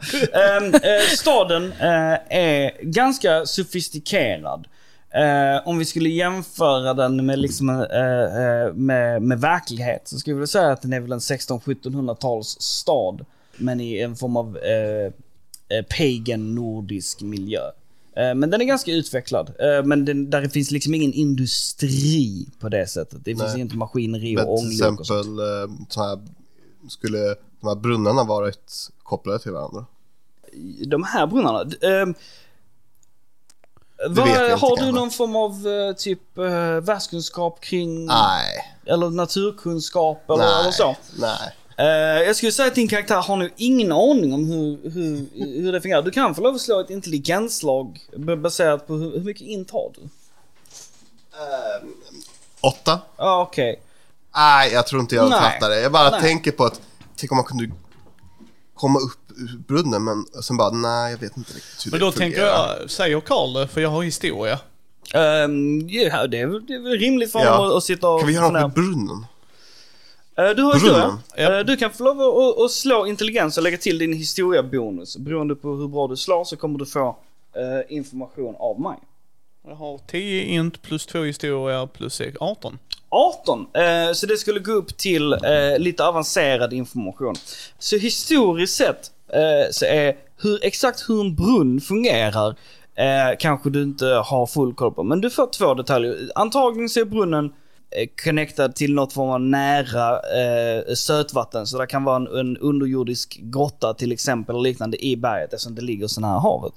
Ehm, eh, Staden eh, är ganska sofistikerad. Eh, om vi skulle jämföra den med, liksom, eh, eh, med, med verklighet så skulle jag säga att den är väl en 1600-1700-tals stad. Men i en form av eh, eh, pagan nordisk miljö. Eh, Men den är ganska utvecklad. Men den, där finns liksom ingen industri på det sättet. Det finns Nej. inte maskineri och till ånglok sånt. exempel så här, skulle de här brunnarna varit kopplade till varandra? De här brunnarna. Inte har du någon form av eh, typ uh, världskunskap kring... Nej, Eller naturkunskap eller, nej, eller så? nej. Eh, jag skulle säga att din karaktär har nog ingen aning om hur, hur, hur det fungerar. Du kan få lov att slå ett intelligensslag b- baserat på hur, hur mycket int har du? Åtta? Ja, okej. Nej, jag tror inte jag Nej. fattar det. Jag bara Nej. tänker på att, tänk om man kunde komma upp brunnen, men sen bara, nej, jag vet inte riktigt hur Men det då fungerar. tänker jag, säger Karl det, för jag har historia. Ehm, ja, det, är, väl- det är väl rimligt för Ja. honom att, att sitta och Kan vi göra något med brunnen? Eh, Du har Brunnen? historia. Ja. Eh, Du kan få lov att, att slå intelligens och lägga till din historiabonus. Beroende på hur bra du slår så kommer du få eh, information av mig. Jag har 10 int plus 2 historia plus 18. 18, eh, så det skulle gå upp till eh, lite avancerad information. Så historiskt sett Eh, så är hur, exakt hur en brunn fungerar eh, kanske du inte har full koll på. Men du får två detaljer. Antagligen så är brunnen eh, connectad till något form av nära eh, sötvatten. Så det kan vara en, en underjordisk grotta till exempel och liknande i berget eftersom det ligger så nära havet.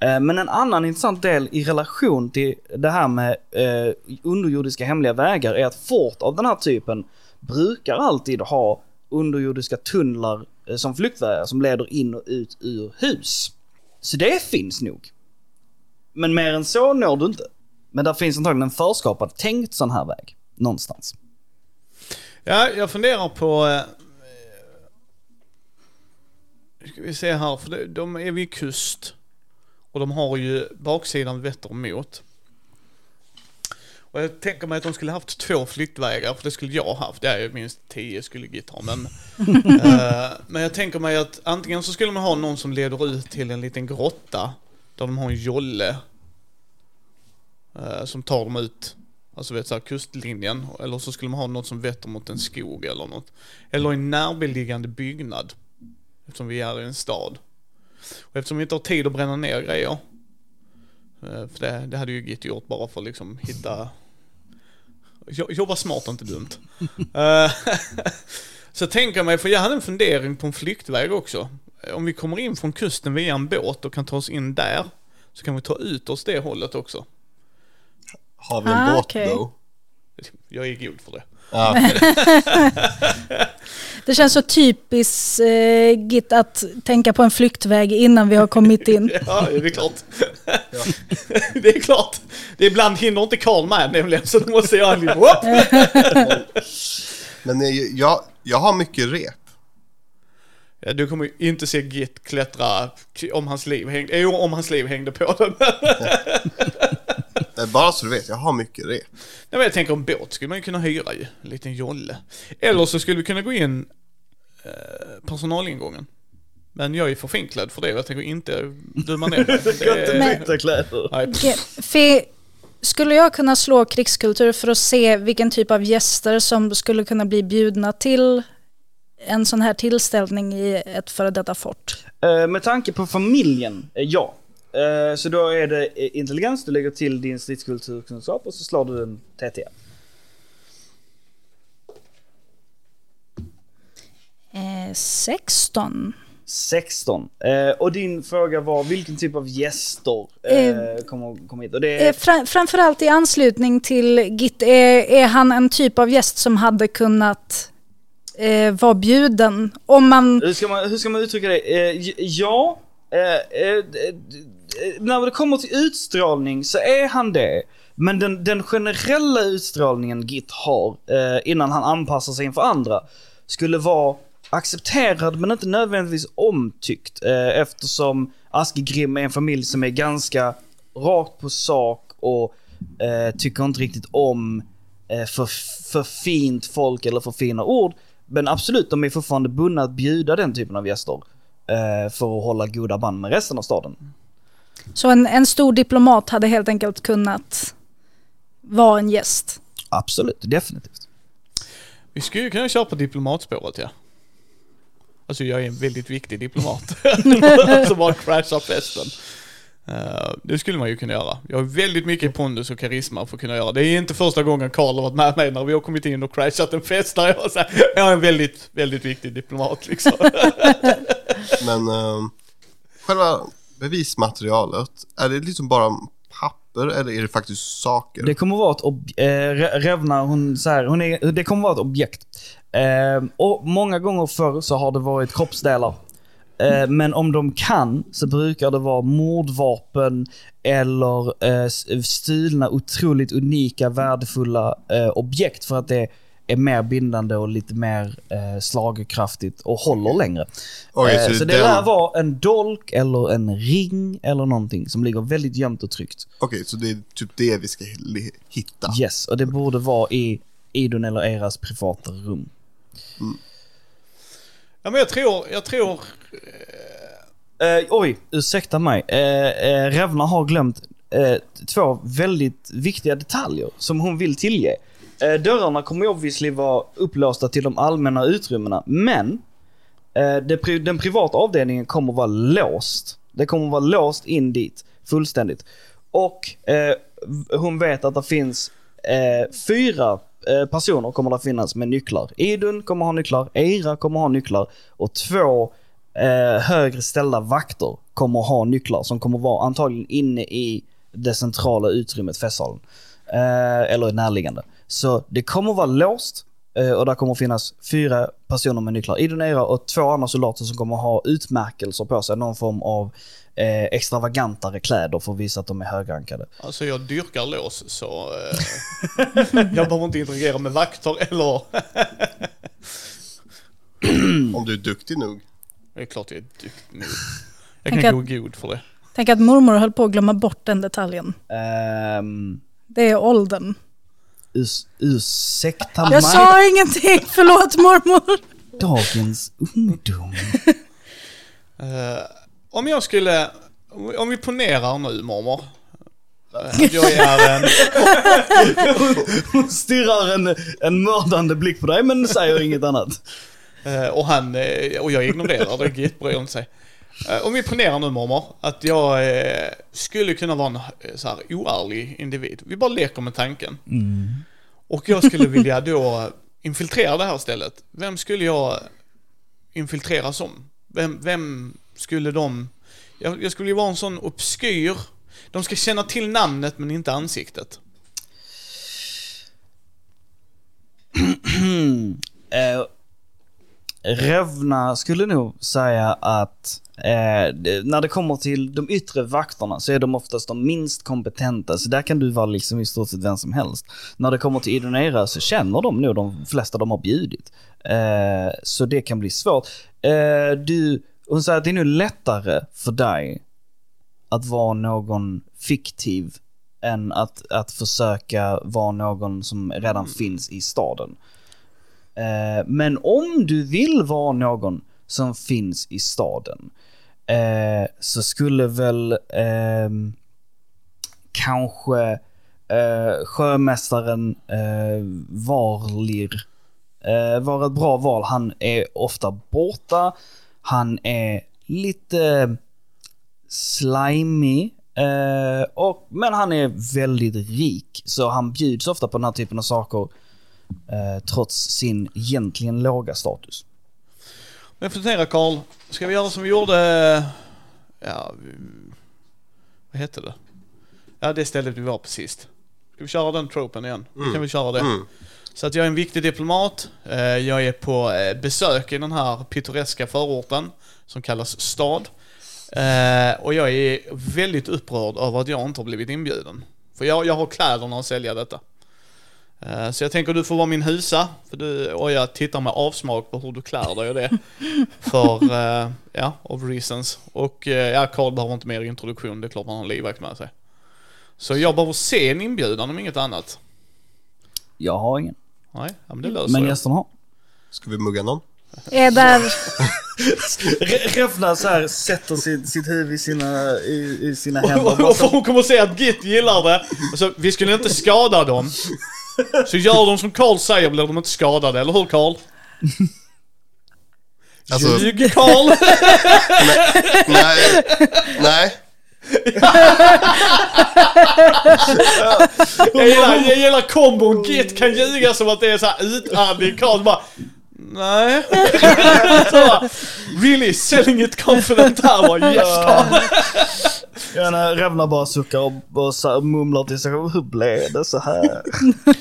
Eh, Men en annan intressant del i relation till det här med eh, underjordiska hemliga vägar är att fort av den här typen brukar alltid ha underjordiska tunnlar Eh, som flyktvägar som leder in och ut ur hus. Så det finns nog. Men mer än så når du inte. Men där finns antagligen en förskapad tänkt sån här väg. Någonstans. Ja, jag funderar på... Eh, nu ska vi se här, för de, de är vid kust. Och de har ju baksidan vetter mot. Och jag tänker mig att de skulle haft två flyktvägar, för det skulle jag haft. Det är ju minst tio skulle Git ha, men... <laughs> eh, men jag tänker mig att antingen så skulle man ha någon som leder ut till en liten grotta, där de har en jolle. eh, som tar dem ut, alltså vet så här, kustlinjen. Eller så skulle man ha något som vetter mot en skog eller något. Eller en närbeläggande byggnad. Eftersom vi är i en stad. Och eftersom vi inte har tid att bränna ner grejer. eh, För det, det hade ju Git gjort bara för att liksom hitta... Jo- Jobba smart, inte dumt. Eh, <laughs> så tänker jag mig, för jag hade en fundering på en flyktväg också. Om vi kommer in från kusten via en båt och kan ta oss in där. Så kan vi ta ut oss det hållet också. Har vi en Ah, båt okej. då? Jag är god för det. Ja, <laughs> <laughs> Det känns så typiskt eh, Git att tänka på en flyktväg innan vi har kommit in. <laughs> Ja, det är klart. det är klart. Det är ibland hinner inte Karl med nämligen, så då måste jag liksom, men eh, jag, jag har mycket rep. Ja, Du kommer ju inte se Git klättra om hans liv hängde, jo om hans liv hängde på den. Bara så du vet, jag har mycket rep. Nej, men jag tänker en båt skulle man ju kunna hyra ju, en liten jolle. Eller så skulle vi kunna gå in eh, personalingången. Men jag är för finklädd för det och jag tänker inte dumma ner mig. <laughs> Det är- Byta kläder. Nej, skulle jag kunna slå krigskultur för att se vilken typ av gäster som skulle kunna bli bjudna till en sån här tillställning i ett före detta fort? Eh, med tanke på familjen, eh, ja. Eh, så då är det intelligens, du lägger till din stridskulturkunskap och så slår du en TT. Eh, 16. 16. Eh, och din fråga var vilken typ av gäster eh, Eh, kommer, kommer hit? Och det är, Eh, fra, framförallt i anslutning till Git, är, är han en typ av gäst som hade kunnat eh, vara bjuden? Om man... hur, ska man, hur ska man uttrycka det? Ja, Eh, när det kommer till utstrålning så är han det. Men den, den generella utstrålningen Git har eh, innan han anpassar sig inför andra skulle vara accepterad men inte nödvändigtvis omtyckt eh, eftersom Askegrim är en familj som är ganska rakt på sak och eh, tycker inte riktigt om eh, för, för fint folk eller för fina ord. Men absolut, de är fortfarande bundna att bjuda den typen av gäster eh, för att hålla goda band med resten av staden. Så en, en stor diplomat hade helt enkelt kunnat vara en gäst. Absolut, definitivt. Vi skulle ju kunna köra på diplomatspåret ja. Alltså jag är en väldigt viktig diplomat. <laughs> <laughs> som bara crashar festen. Eh, det skulle man ju kunna göra. Jag har väldigt mycket pondus och karisma för att kunna göra. Det är inte första gången Karl har varit med mig när vi har kommit in och crashat en fest där jag, så här, jag är en väldigt, väldigt viktig diplomat liksom. <laughs> Men ehm, själva bevismaterialet, är det liksom bara papper eller är det faktiskt saker? Det kommer vara ett objekt. eh, Revna, hon, så här, hon är, det kommer vara ett objekt. Eh, och många gånger förr så har det varit kroppsdelar. Eh, men om de kan så brukar det vara mordvapen eller eh, stulna otroligt unika värdefulla eh, objekt för att det är mer bindande och lite mer eh, slagkraftigt och håller längre. Okej, eh, så så det den- lär vara en dolk eller en ring eller någonting som ligger väldigt gömt och tryggt. Okej, så det är typ det vi ska hitta? Yes, och det borde vara i Idun eller eras privata rum. ja men jag tror, jag tror, Eh, oj, ursäkta mig. Eh, eh, Revna har glömt eh, två väldigt viktiga detaljer som hon vill tillge. Eh, dörrarna kommer obviously vara upplåsta till de allmänna utrymmena, men eh, den privata avdelningen kommer vara låst. Det kommer vara låst in dit fullständigt. Och eh, hon vet att det finns fyra personer kommer det finnas med nycklar. Idun kommer ha nycklar, Eira kommer ha nycklar och två eh, högre ställda vakter kommer ha nycklar som kommer vara antagligen inne i det centrala utrymmet, festsalen. Eh, eller närliggande. Så det kommer vara låst eh, och där kommer finnas fyra personer med nycklar. Idun Eira och två andra soldater som kommer ha utmärkelser på sig. Någon form av eh, extravagantare kläder för att visa att de är högrankade. alltså jag dyrkar lås så eh, <laughs> jag behöver inte interagera med vakter eller, Om du är duktig nog. det är klart jag är duktig nog. Jag Tänk kan att- gå god för det. Tänk att mormor höll på att glömma bort den detaljen. Ehm, Det är åldern. Us- ursäkta mig, Jag sa ingenting, förlåt mormor. dagens ungdom. <laughs> Eh, om jag skulle, om vi ponerar nu mormor. eh, att jag är en, <laughs> Hon stirrar en, en mördande blick på dig men säger inget annat. eh, och han, och jag ignorerar det, git bryr inte sig. Eh, Om vi ponerar nu mormor, att jag eh, skulle kunna vara en eh, så här oärlig individ. Vi bara leker med tanken. Och jag skulle vilja då infiltrera det här stället. Vem skulle jag infiltrera som? Vem, vem skulle de... Jag, jag skulle ju vara en sån obskyr... De ska känna till namnet men inte ansiktet. <clears throat> Revna skulle nog säga att eh, när det kommer till de yttre vakterna så är de oftast de minst kompetenta. Så där kan du vara liksom i stort sett vem som helst. När det kommer till Idonera så känner de nog de flesta de har bjudit. Eh, så det kan bli svårt. Eh, du, hon säger att det är nu lättare för dig att vara någon fiktiv än att, att försöka vara någon som redan finns i staden. Eh, men om du vill vara någon som finns i staden eh, så skulle väl ehm, kanske eh, sjömästaren eh, Varlir eh, vara ett bra val. Han är ofta borta, han är lite slimy, eh, och, men han är väldigt rik. Så han bjuds ofta på den här typen av saker trots sin egentligen låga status. Men jag funderar Karl, ska vi göra som vi gjorde... Ja, vi- vad hette det? Ja, det stället vi var på sist. Ska vi köra den tropen igen? Kan vi köra det? Mm. Så att jag är en viktig diplomat. Eh, Jag är på eh, besök i den här pittoreska förorten som kallas stad. Eh, Och jag är väldigt upprörd över att jag inte har blivit inbjuden. För jag, jag har kläderna att sälja detta. Eh, Så jag tänker du får vara min husa, för du, och jag tittar med avsmak på hur du klär dig och det. <laughs> För, eh, ja, of reasons. Och eh, ja, Karl behöver inte mer introduktion, det är klart man har en livvakt med sig. Så jag behöver se en inbjudan om inget annat. Jag har ingen. Nej, ja, men det löser Men gästerna har. Ska vi mugga någon? Är där... Revna så här sätter sitt, sitt huvud i sina, i, i sina <laughs> Och hon kommer att se att Git gillar det. Och så, vi skulle inte skada dem. Så gör de som Karl säger blir de inte skadade, eller hur Karl? Alltså- Ljug Karl! Nej, nej. <laughs> Jag gillar, jag gillar kombon. Git kan ljuga som att det är så här utandning. Karl bara Nej. <laughs> så bara, really selling it confident här bara yes Karl. Ja, när Revna bara suckar och, och så här mumlar till sig själv. Hur blev det så här?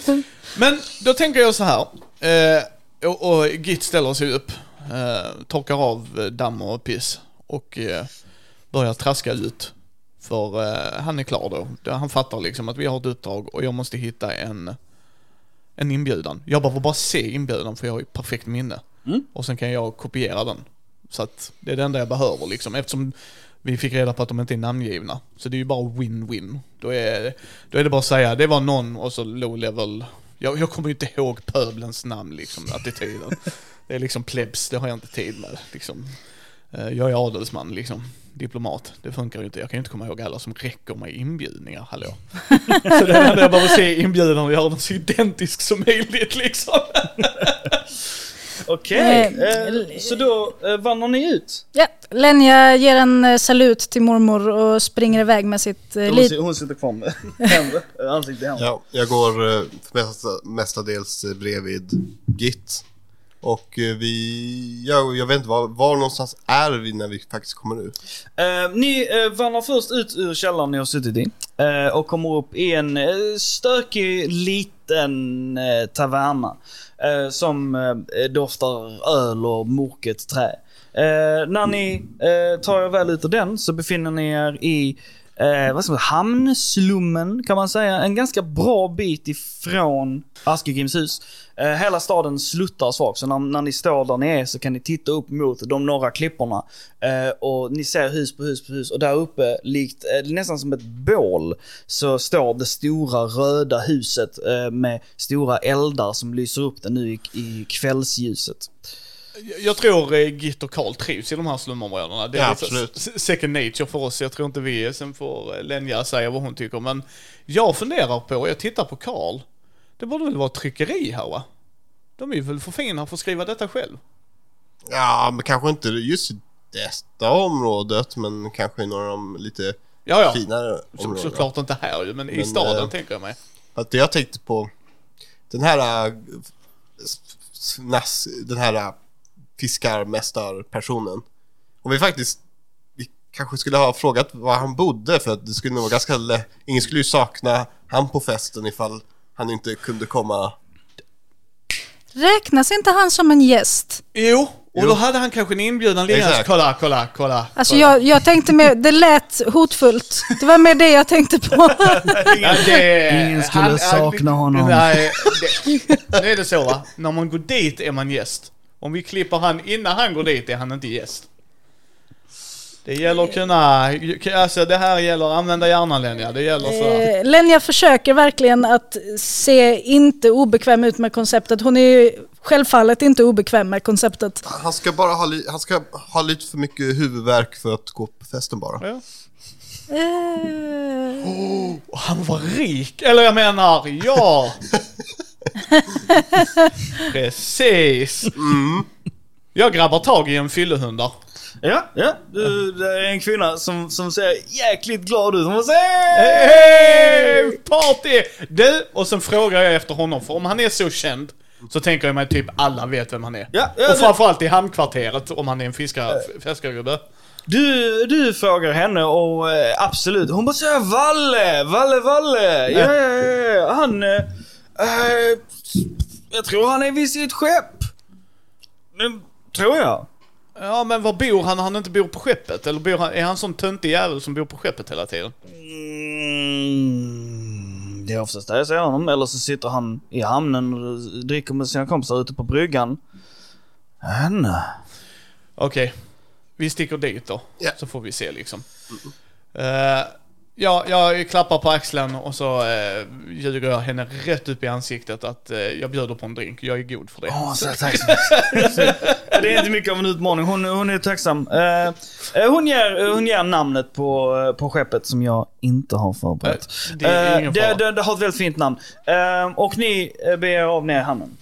<laughs> Men då tänker jag så här. Eh, och, och Git ställer sig upp, eh, torkar av eh, damm och piss och eh, börjar traska ut. För eh, han är klar då. Han fattar liksom att vi har ett uppdrag och jag måste hitta en, en inbjudan. Jag behöver bara se inbjudan för jag har ju perfekt minne. Mm. Och sen kan jag kopiera den. Så att det är det enda jag behöver liksom. Eftersom vi fick reda på att de inte är namngivna. Så det är ju bara win-win. Då är, då är det bara att säga, det var någon och så low level. Jag, jag kommer ju inte ihåg pöblens namn liksom, attityden. <laughs> Det är liksom plebs, det har jag inte tid med liksom. Eh, Jag är adelsman liksom, diplomat. Det funkar ju inte. Jag kan ju inte komma ihåg alla som räcker mig inbjudningar, hallå. <laughs> Så det är enda jag behöver se inbjudan och göra den så identisk som möjligt liksom. <laughs> Okej, Eh, eh, så då eh, vandrar ni ut? Ja, Lenja ger en eh, salut till mormor och springer iväg med sitt eh, Hon, si- hon sitter kvar med <laughs> ansiktet i händer. Ja, jag går eh, mesta, mestadels bredvid Git. Och eh, vi, jag, jag vet inte var, var någonstans är vi när vi faktiskt kommer ut? Eh, ni eh, vandrar först ut ur källaren ni har suttit i eh, och kommer upp i en eh, stökig liten eh, taverna eh, som eh, doftar öl och moket trä. Eh, när ni eh, tar er väl ut ur den så befinner ni er i eh, vad ska man, säga, hamnslummen kan man säga. En ganska bra bit ifrån Askegrims hus. Eh, hela staden sluttar svagt, så när, när ni står där ni är så kan ni titta upp mot de norra klipporna. Eh, och ni ser hus på hus på hus och där uppe, likt eh, nästan som ett bål, så står det stora röda huset eh, med stora eldar som lyser upp det nu i, i kvällsljuset. Jag- tror eh, Git och Karl trivs i de här slumområdena. Det är Ja, lite absolut. second nature för oss. Jag tror inte vi är. Sen får eh, Lenja säga vad hon tycker. Men jag funderar på, jag tittar på Karl. Det borde väl vara ett tryckeri här va? De är väl för fina för att skriva detta själv. Ja, men kanske inte just i detta området, men kanske i några av de lite Ja, ja. finare Så, områdena. såklart inte här ju, men, i Men, staden eh, tänker jag mig. Att jag tänkte på, den här, äh, den här äh, fiskarmästarpersonen. Om vi faktiskt, vi kanske skulle ha frågat var han bodde för att det skulle nog vara ganska lätt, ingen skulle ju sakna han på festen ifall han inte kunde komma. Räknas inte han som en gäst? Jo, och Jo. då hade han kanske en inbjudan liggande. Kolla, kolla, kolla. Alltså kolla. jag, jag tänkte mer, det lät hotfullt. Det var mer det jag tänkte på. <laughs> Det, Ingen skulle sakna honom. Nej, det, nu är det så va. När man går dit är man gäst. Om vi klipper han innan han går dit är han inte gäst. Det gäller att kunna, alltså det här gäller att använda hjärnan Lenja. Det gäller så. Eh, Lenja försöker verkligen att se inte obekväm ut med konceptet. Hon är ju självfallet inte obekväm med konceptet. Han ska bara ha, li, han ska ha lite för mycket huvudvärk för att gå på festen bara. Ja. Eh, Och han var rik, eller jag menar, ja. <laughs> <laughs> Precis. Jag grabbar tag i en fyllehundar. Ja, ja. Du, det är en kvinna som, som ser jäkligt glad ut. Hon säger Hey, party! Du, och sen frågar jag efter honom, för om han är så känd så tänker jag mig typ alla vet vem han är. Ja, ja, och framförallt i hamnkvarteret om han är en fiskar, fiskargubbe. Du, du frågar henne och eh, absolut, hon bara säger Valle, Valle, Valle. Ja, ja, ja, ja. Han, eh, eh, jag tror han är vid sitt skepp. Nu, tror jag. Ja men var bor han när han inte bor på skeppet? Eller bor han, är han sån töntig jävel som bor på skeppet hela tiden? Mm, det är oftast där jag ser honom. Eller så sitter han i hamnen och dricker med sina kompisar ute på bryggan. Henne. Okej, vi sticker dit då. Ja. Så får vi se liksom. Eh, ja, jag klappar på axeln och så uh, ljuger jag henne rätt upp i ansiktet att eh, jag bjuder på en drink. Jag är god för det. Åh, så tack så mycket. <laughs> Det är inte mycket av en utmaning. Hon, hon är tacksam. Eh, eh, hon, ger, hon ger namnet på, eh, på skeppet som jag inte har förberett. Eh, det är ingen det, fara. det, det har ett väldigt fint namn. Eh, och ni eh, beger er av ner i hamnen.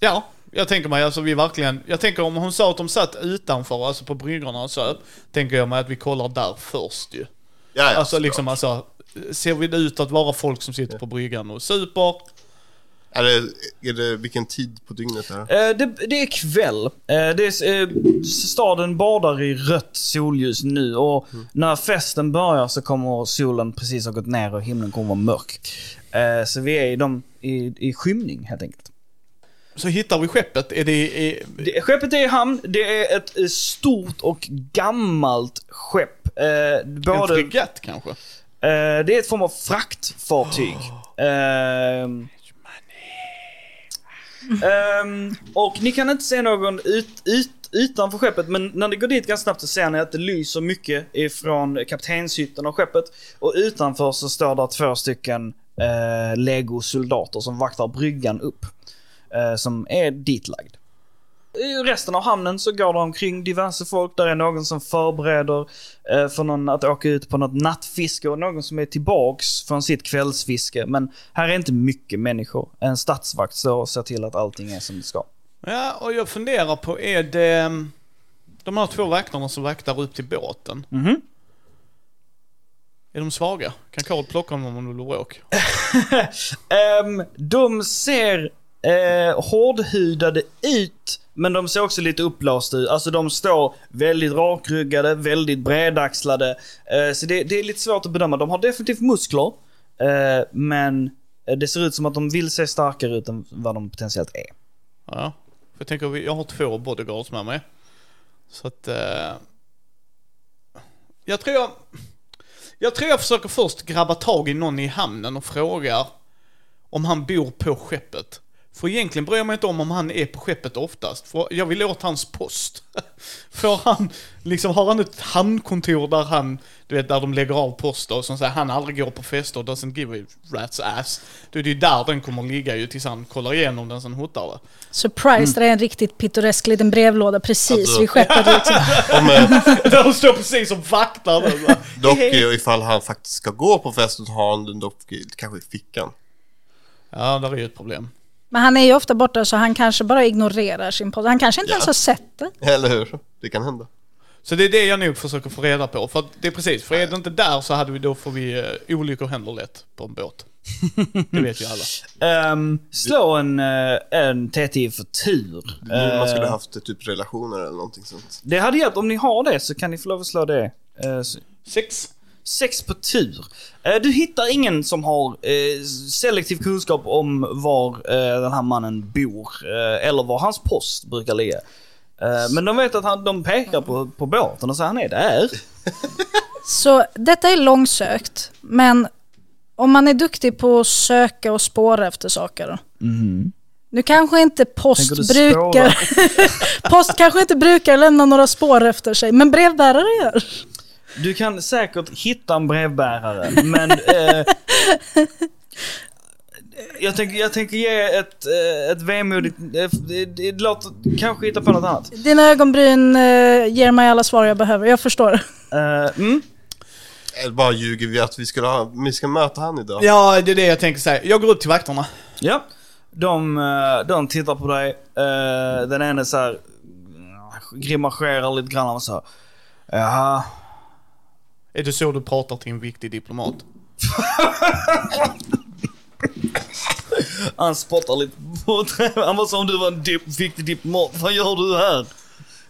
Ja, jag tänker mig alltså vi verkligen, jag tänker om hon sa att de satt utanför, alltså på bryggorna och söp, tänker jag mig att vi kollar där först ju. Ja, ja, alltså liksom alltså, ser vi det ut att vara folk som sitter på bryggan och super? Är det, är det, vilken tid på dygnet är det? Eh, det, det är kväll. Eh, det är, eh, staden badar i rött solljus nu och när festen börjar så kommer solen precis ha gått ner och himlen kommer vara mörk. Så vi är i, de, i, i skymning helt enkelt. Så hittar vi skeppet, är det... Är, Det, skeppet är i hamn. Det är ett eh, stort och gammalt skepp. Eh, en både, fregatt kanske? eh, det är ett form av fraktfartyg. <gasps> Ehm, ehm, och ni kan inte se någon ut, ut, utanför skeppet, men när ni går dit ganska snabbt så ser ni att det lyser mycket ifrån kaptenshytten av skeppet. Och utanför så står det två stycken eh, legosoldater som vaktar bryggan upp. Eh, som är ditlagd. I resten av hamnen så går det omkring diverse folk. Där är någon som förbereder eh, för någon att åka ut på något nattfiske och någon som är tillbaks från sitt kvällsfiske. Men här är inte mycket människor. En stadsvakt står och ser till att allting är som det ska. Ja, och jag funderar på, är det mm, de här två vakterna som vaktar upp till båten? Mhm. Är de svaga? Kan Karl plocka dem om de vill åk? <laughs> Ehm, de ser eh, hårdhudade ut, men de ser också lite uppblåsta ut. Alltså de står väldigt rakryggade, väldigt bredaxlade. Eh, så det, det är lite svårt att bedöma. De har definitivt muskler, eh, men eh, det ser ut som att de vill se starkare ut än vad de potentiellt är. Ja. För jag tänker, jag har två bodyguards med mig. Så att... Eh, jag tror jag... Jag tror jag försöker först grabba tag i någon i hamnen och frågar om han bor på skeppet. För egentligen bryr jag mig inte om om han är på skeppet oftast. För jag vill åt hans post. <laughs> Får han, liksom har han ett handkontor där han, du vet där de lägger av poster och som säger han aldrig går på fester och doesn't give a rat's ass. Då är det ju där den kommer ligga ju tills han kollar igenom den som hotar det. Surprise, det är en riktigt pittoresk liten brevlåda precis Alltså- vid skeppet. Liksom. <laughs> Om, <laughs> Där de står precis som vaktar den. va? dock ifall han faktiskt ska gå på festen har han den dock i- kanske i fickan. Ja, där är ju ett problem. Men han är ju ofta borta så han kanske bara ignorerar sin podd. Han kanske inte Ja. ens har sett det. Eller hur? Det kan hända. Så det är det jag nog försöker få reda på. För det är precis, för är det inte där så hade vi, då får vi uh, olyckor händer lätt på en båt. <laughs> Det vet ju alla. Um, slå en, eh, en TT för tur. Man skulle Eh, haft typ relationer eller någonting sånt. Det hade hjälpt, om ni har det så kan ni få lov att slå det. Så- Sex. Sex på tur. Eh, Du hittar ingen som har eh, selektiv kunskap om var eh, den här mannen bor. eh, Eller var hans post brukar ligga. Men de vet att han, de pekar på, på båten och säger han är där. <laughs> Så detta är långsökt, men om man är duktig på att söka och spåra efter saker. Nu kanske inte post brukar... <laughs> post kanske inte brukar lämna några spår efter sig, men brevbärare gör. Du kan säkert hitta en brevbärare, men... <laughs> Eh, jag, tänker, jag tänker ge ett, eh, ett vemodigt... Eh, låter... Kanske hitta på något annat. Dina ögonbryn eh, ger mig alla svar jag behöver, jag förstår. Eh, mm. Eller bara ljuger vi att vi ska, ha, vi ska möta han idag. Ja, det är det jag tänker säga. Jag går upp till vakterna. Ja. De, de tittar på dig. Den ene så här grimaserar lite grann och så här, Jaha. Är det så du pratar till en viktig diplomat? Han spottar lite på. Han var som om du var en dip, viktig diplomat. Vad gör du här?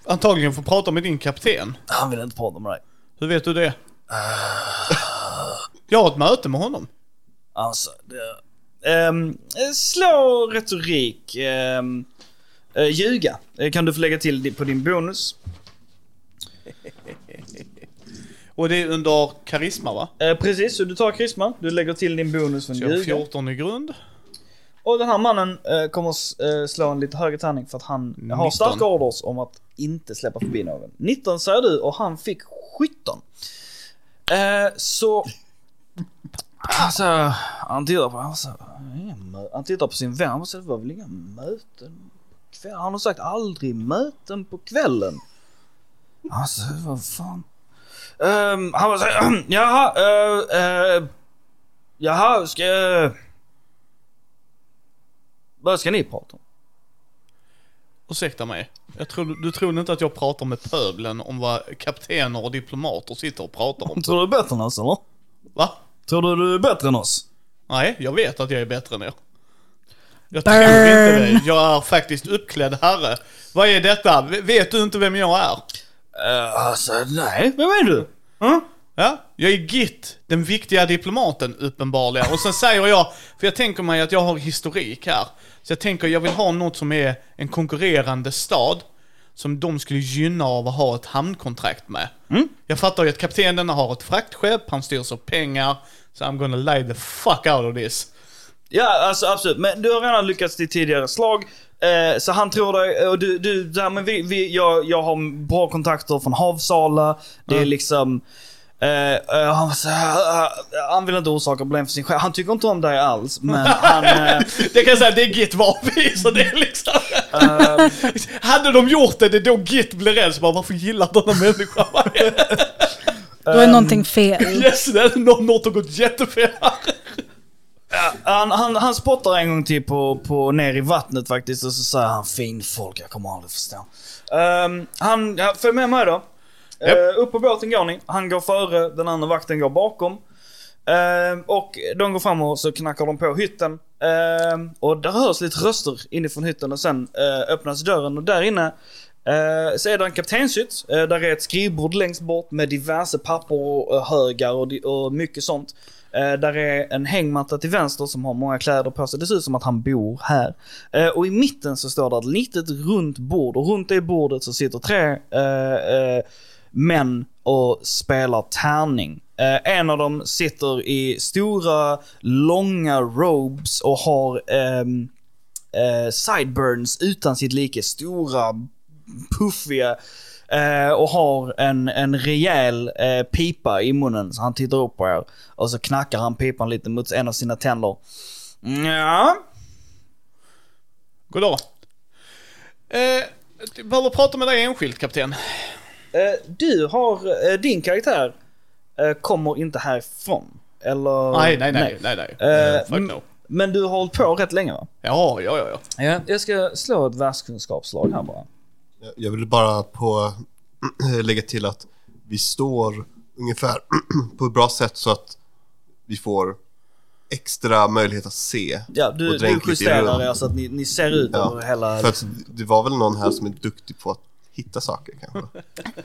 Antagligen får prata med din kapten. Han vill inte prata med dig. Hur vet du det? Jag har ett möte med honom. Alltså, det... Ehm, slå retorik. Um, ljuga Eh, kan du få lägga till på din bonus. Och det är under karisma va? Eh, precis, så du tar karisma. Du lägger till din bonus från har ljuga. 14 i grund. Och den här mannen eh, kommer eh, slå en lite högre tärning för att han har 19. starka orders om att inte släppa förbi någon. 19 säger du och han fick 17. Eh, så... Alltså, han tittar på, alltså, han tittar på sin vän och säger det var väl inga möten på kvällen? Han har sagt aldrig möten på kvällen. Alltså, vad fan. Um, han var såhär, <clears throat> jaha, uh, uh, jaha, ska jag... Vad ska ni prata om? Ursäkta mig. Jag tror, du tror inte att jag pratar med pöblen om vad kaptener och diplomater sitter och pratar om? Tror du är bättre än oss eller? Va? Tror du du är bättre än oss? Nej, jag vet att jag är bättre än er. Jag tror inte det. Jag är faktiskt uppklädd herre. Vad är detta? Vet du inte vem jag är? Uh, alltså, nej. Vem är du? Hm? Ja, jag är Git, den viktiga diplomaten uppenbarligen. Och sen säger jag, för jag tänker mig att jag har historik här. Så jag tänker jag vill ha något som är en konkurrerande stad. Som de skulle gynna av att ha ett hamnkontrakt med. Jag fattar ju att kaptenen har ett fraktskepp, han styrs av pengar. Så I'm gonna lay the fuck out of this. Ja, alltså absolut. Men du har redan lyckats i tidigare slag. Eh, så han tror dig, och du, du där, men vi, vi, jag, jag har bra kontakter från Havsala. Det är liksom... Eh, eh, han, så eh, han vill inte orsaka problem för sin själv. Han tycker inte om dig alls, men <laughs> han... Det kan jag säga, det är Git vapen så det är liksom... <laughs> Hade de gjort det, det är då Git blir rädd. Så bara, varför gillar denna människa? Då är någonting fel. <laughs> Yes, det är något har gått jättefel här. Han, han, han spottar en gång till på, på ner i vattnet faktiskt och så säger han fin folk, jag kommer aldrig förstå. Um, han, ja, följ med mig då. Japp. Eh, upp på båten går ni. Han går före, den andra vakten går bakom. Ehm, och de går fram och så knackar de på hytten. Ehm, och där hörs lite röster inifrån hytten och sen eh, öppnas dörren och där inne eh, så är det en kaptenshytt. Eh, där är ett skrivbord längst bort med diverse papper och eh, högar och, och mycket sånt. Eh, där är en hängmatta till vänster som har många kläder på sig. Det ser ut som att han bor här. Eh, och i mitten så står det ett litet runt bord och runt det bordet så sitter tre eh, män och spelar tärning. Eh, en av dem sitter i stora, långa robes och har ehm, eh, sideburns utan sitt like. Stora, puffiga eh, och har en, en rejäl eh, pipa i munnen. Så han tittar upp på er och så knackar han pipan lite mot en av sina tänder. Ja, Goddag. Eh, jag behöver prata med dig enskilt, kapten. eh, du har, eh, din karaktär eh, kommer inte härifrån. Eller? Nej, nej, nej, nej, nej. Eh, Eh, fuck no. Men du har hållit på rätt länge va? Ja, ja, ja, ja. Ja, jag ska slå ett världskunskapsslag här bara. Jag- Jag vill bara på, lägga till att vi står ungefär <clears throat> på ett bra sätt så att vi får extra möjlighet att se. Ja, du, du justerar er så att ni, ni ser ut Ja, över hela... För att liksom- det var väl någon här som är duktig på att hitta saker kanske. <laughs>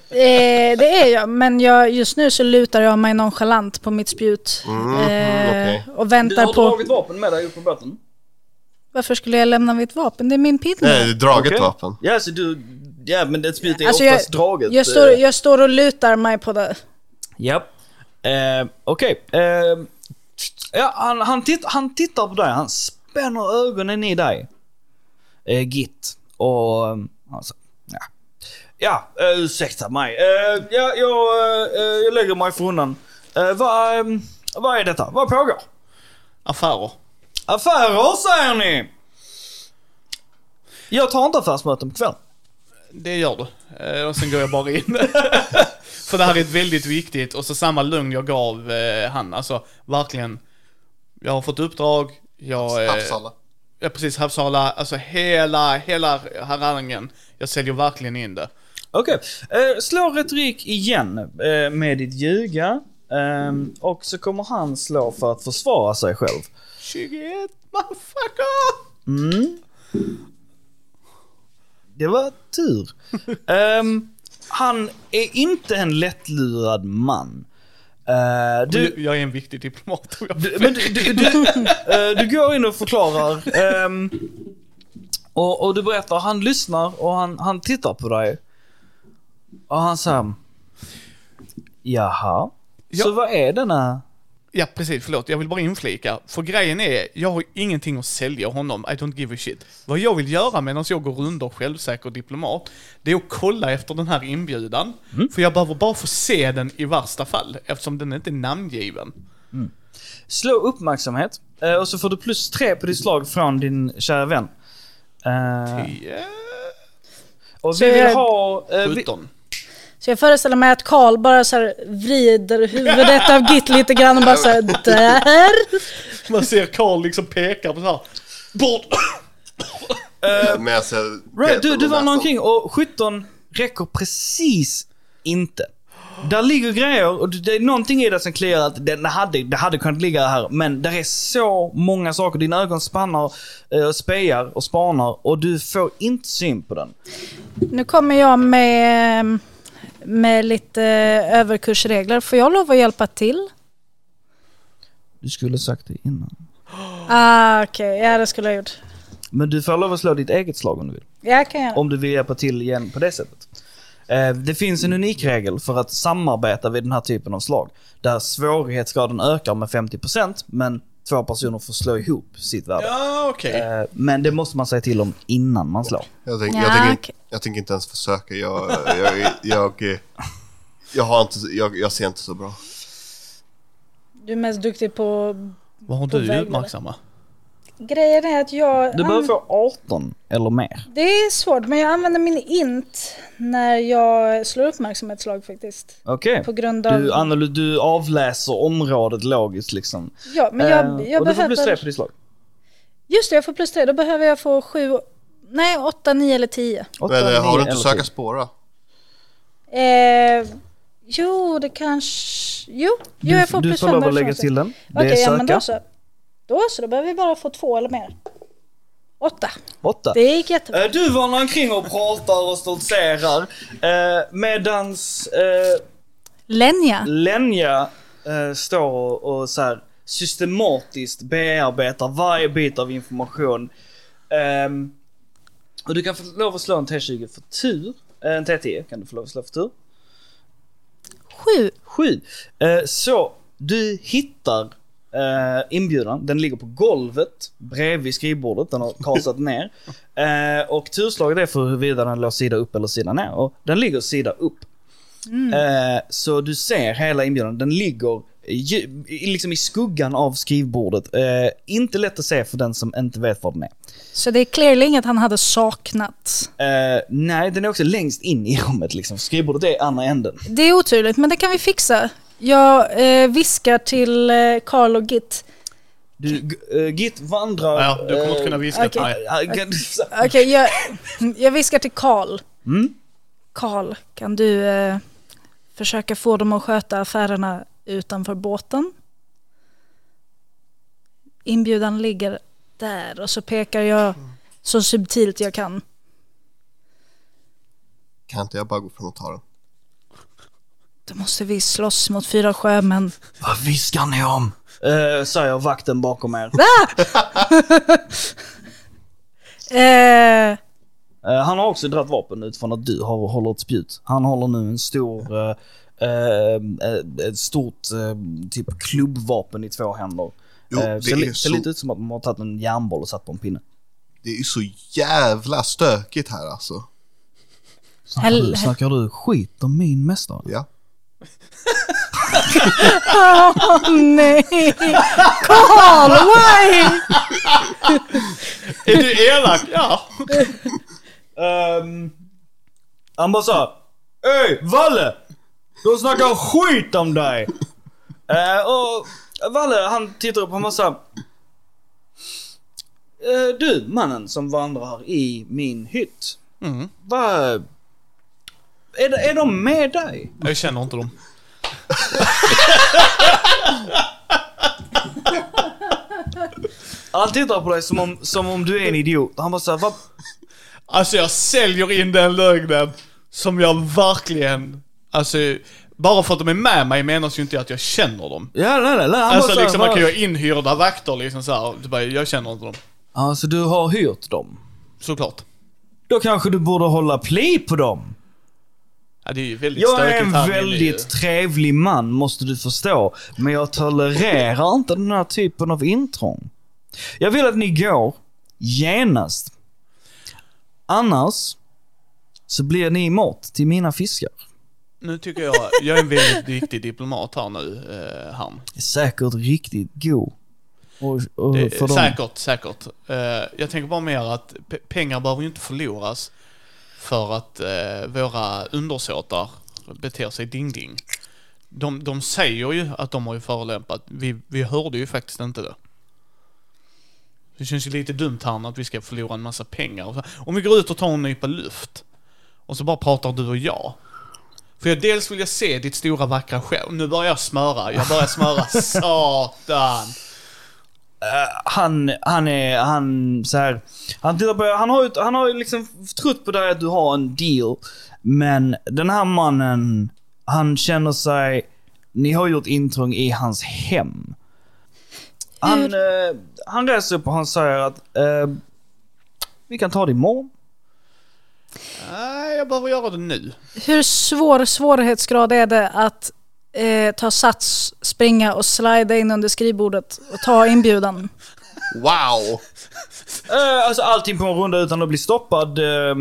Eh, det är jag, men jag, just nu så lutar jag mig nonchalant på mitt spjut. Mm, eh, okej. Och Du väntar har på... dragit vapen med dig upp på båten? Varför skulle jag lämna mitt vapen? Det är min pinne. Nej, draget Okej. vapen. Ja, så du... Ja, men ett spjut är Alltså, oftast jag- draget. Jag står, eh. jag står och lutar mig på det. Japp. Eh, Okej. Eh, ja, han, han, titt, han tittar på dig. Han spänner ögonen i dig. Eh, Git. Och... eh, sa, ja. Ja, eh, ursäkta mig. Eh, ja, jag, eh, jag lägger mig för undan. Eh, vad, eh, vad är detta? Vad pågår? Affärer. Affärer säger ni! Jag tar inte affärsmöten på kvällen. Det gör du. Eh, och sen går jag bara in. <laughs> För det här är ett väldigt viktigt, och så samma lugn jag gav eh, han. Alltså, verkligen. Jag har fått uppdrag, jag... Eh, Havsala. ja, precis, Havsala. Alltså hela, hela harangen. Jag säljer verkligen in det. Okej. Eh, slå retorik igen eh, med ditt ljuga. Ehm, och så kommer han slå för att försvara sig själv. 21, motherfucker! Mm. Det var tur. <laughs> Ehm, han är inte en lättlurad man. Eh, Du, jag är en viktig diplomat. du, men du, du, du, <laughs> eh, du går in och förklarar. ehm, och, och du berättar, han lyssnar och han, han tittar på dig. Och han säger... Jaha. Så Ja. vad är denna... Ja, precis. Förlåt. Jag vill bara inflika. För grejen är, jag har ingenting att sälja honom. I don't give a shit. Vad jag vill göra medan jag går runt och självsäker diplomat, det är att kolla efter den här inbjudan. För jag behöver bara få se den i värsta fall, eftersom den inte är namngiven. Slå uppmärksamhet. eh, Och så får du plus tre på ditt slag från din kära vän. Eh, Yeah. och vi vill ha... eh, vi, 17. Så jag föreställer mig att Karl bara så här vrider huvudet av Git lite grann och bara såhär där. Man ser Karl liksom peka på så här. Bort! Eh, Men jag ser... Right, du, du var omkring och 17 räcker precis inte. Där ligger grejer och det är någonting i det som kliar att det hade, det hade kunnat ligga här. Men det är så många saker. Dina ögon spannar, eh, spejar och spanar och du får inte syn på den. Nu kommer jag med, med lite överkursregler. Får jag lov att hjälpa till? Du skulle sagt det innan. <gasps> Ah, okej. Ja, det skulle jag gjort. Men du får lov att slå ditt eget slag om du vill. Jag kan göra. Om du vill hjälpa till igen på det sättet. Eh, Det finns en unik regel för att samarbeta vid den här typen av slag. Där svårighetsgraden ökar med 50% men två personer får slå ihop sitt värde. Ja, okej. Eh, Men det måste man säga till om innan man slår. Jag, tänk, Ja, jag, tänker, jag tänker inte ens försöka. Jag, jag, jag, jag, har inte, jag, jag ser inte så bra. Du är mest duktig på... Vad har på du väg, uppmärksamma? Grejen är att jag... Du behöver få 18 eller mer. Det är svårt, men jag använder min int när jag slår uppmärksamhetslag faktiskt. Okej. På grund av... Du, anal- du avläser området logiskt liksom. Ja, men jag, Eh, jag och du får plus tre behöver... på ditt slag. Just det, jag får plus tre. Då behöver jag få sju... Nej, åtta, nio eller tio. Åtta, Men eh, har du inte eller söka spåra? Eh, jo, det kanske... Jo, jo jag får du plus får fem lov att därifrån lägga också. till den. Det Okej, är ja men då så. Då så, då behöver vi bara få två eller mer. Åtta. Åtta. Det gick jättebra. Eh, Du vandrar omkring och pratar och stoltserar. Eh, medans eh, Lenja. Lenja eh, står och, och så här systematiskt bearbetar varje bit av information. Ehm, och du kan få lov att slå en T20 för tur. Eh, En T10 kan du få lov att slå för tur. Sju. Sju. Eh, så du hittar eh, inbjudan. Den ligger på golvet bredvid skrivbordet. Den har kasat ner. Eh, och turslaget är för huruvida den låg sida upp eller sida ner. Och den ligger sida upp. Eh, så du ser hela inbjudan. Den ligger liksom i skuggan av skrivbordet. Eh, inte lätt att se för den som inte vet vad den är. Så det är clearly inget han hade saknat. Eh, nej, den är också längst in i rummet liksom. Skrivbordet är andra änden. Det är oturligt, men det kan vi fixa. Jag eh, viskar till eh, Carl och Git. Du, eh, Git vandrar... Ja, du kommer inte kunna viska till mig. eh, eh, Okej, jag, jag viskar till Carl. Mm? Carl, kan du eh, försöka få dem att sköta affärerna utanför båten? Inbjudan ligger där och så pekar jag så subtilt jag kan. Kan inte jag bara gå fram och ta den? Då måste vi slåss mot fyra sjömän. Vad viskar ni om? Eh, säger vakten bakom er. <laughs> Eh, Eh, han har också dragit vapen utifrån att du har, håller ett spjut. Han håller nu en stor, eh, eh, eh, ett stort eh, typ klubbvapen i två händer. Jo, det ser, är li- ser så- lite ut som att man har tagit en järnboll och satt på en pinne. Det är ju så jävla stökigt här alltså. Snackar, du, snackar du skit om min mästare? Ja. Åh nej! Carl, why? Är du elak? Ja. Um, han bara såhär. Öj, Valle! De snackar skit om dig! Eh, och Valle han tittar upp och han bara. Eh, du mannen som vandrar i min hytt. Mm. Vad... Är, de- är de med dig? Jag känner inte dem. <laughs> Han tittar på dig som om, som om du är en idiot. Han bara såhär, vad... Alltså jag säljer in den lögnen som jag verkligen... Alltså, bara för att de är med mig menas ju inte att jag känner dem. Ja, nej, nej, nej. Han Alltså bara liksom man kan ju ha inhyrda vakter liksom såhär. Du bara, jag känner inte dem. Alltså du har hyrt dem. Såklart. Då kanske du borde hålla pli på dem. Ja, det är ju väldigt Jag är en väldigt ju. trevlig man, måste du förstå. Men jag tolererar inte den här typen av intrång. Jag vill att ni går genast. Annars så blir ni mat till mina fiskar. Nu tycker jag, jag är en väldigt viktig diplomat här nu, eh, han. Säkert riktigt god. Och, och Det, dem. säkert, säkert. Eh, jag tänker bara mer att pe- pengar behöver ju inte förloras för att eh, våra undersåtar beter sig ding-ding. De, de säger ju att de har ju förolämpat. Vi, vi hörde ju faktiskt inte det. Det känns ju lite dumt här att vi ska förlora en massa pengar. Om vi går ut och tar en nypa luft. Och så bara pratar du och jag. För jag dels vill jag se ditt stora vackra show. Nu börjar jag smöra. Jag börjar smöra. <laughs> Satan. Han, han är, han så här, han tittar på, han har ju, han har liksom trott på dig att du har en deal. Men den här mannen, han känner sig, ni har gjort intrång i hans hem. Han, Hur- eh, han reser upp och han säger att eh, vi kan ta det imorgon. Nej, jag behöver göra det nu. Hur svår svårighetsgrad är det att eh, ta sats, springa och slida in under skrivbordet och ta inbjudan? Wow! Eh, alltså allting på en runda utan att bli stoppad. Eh,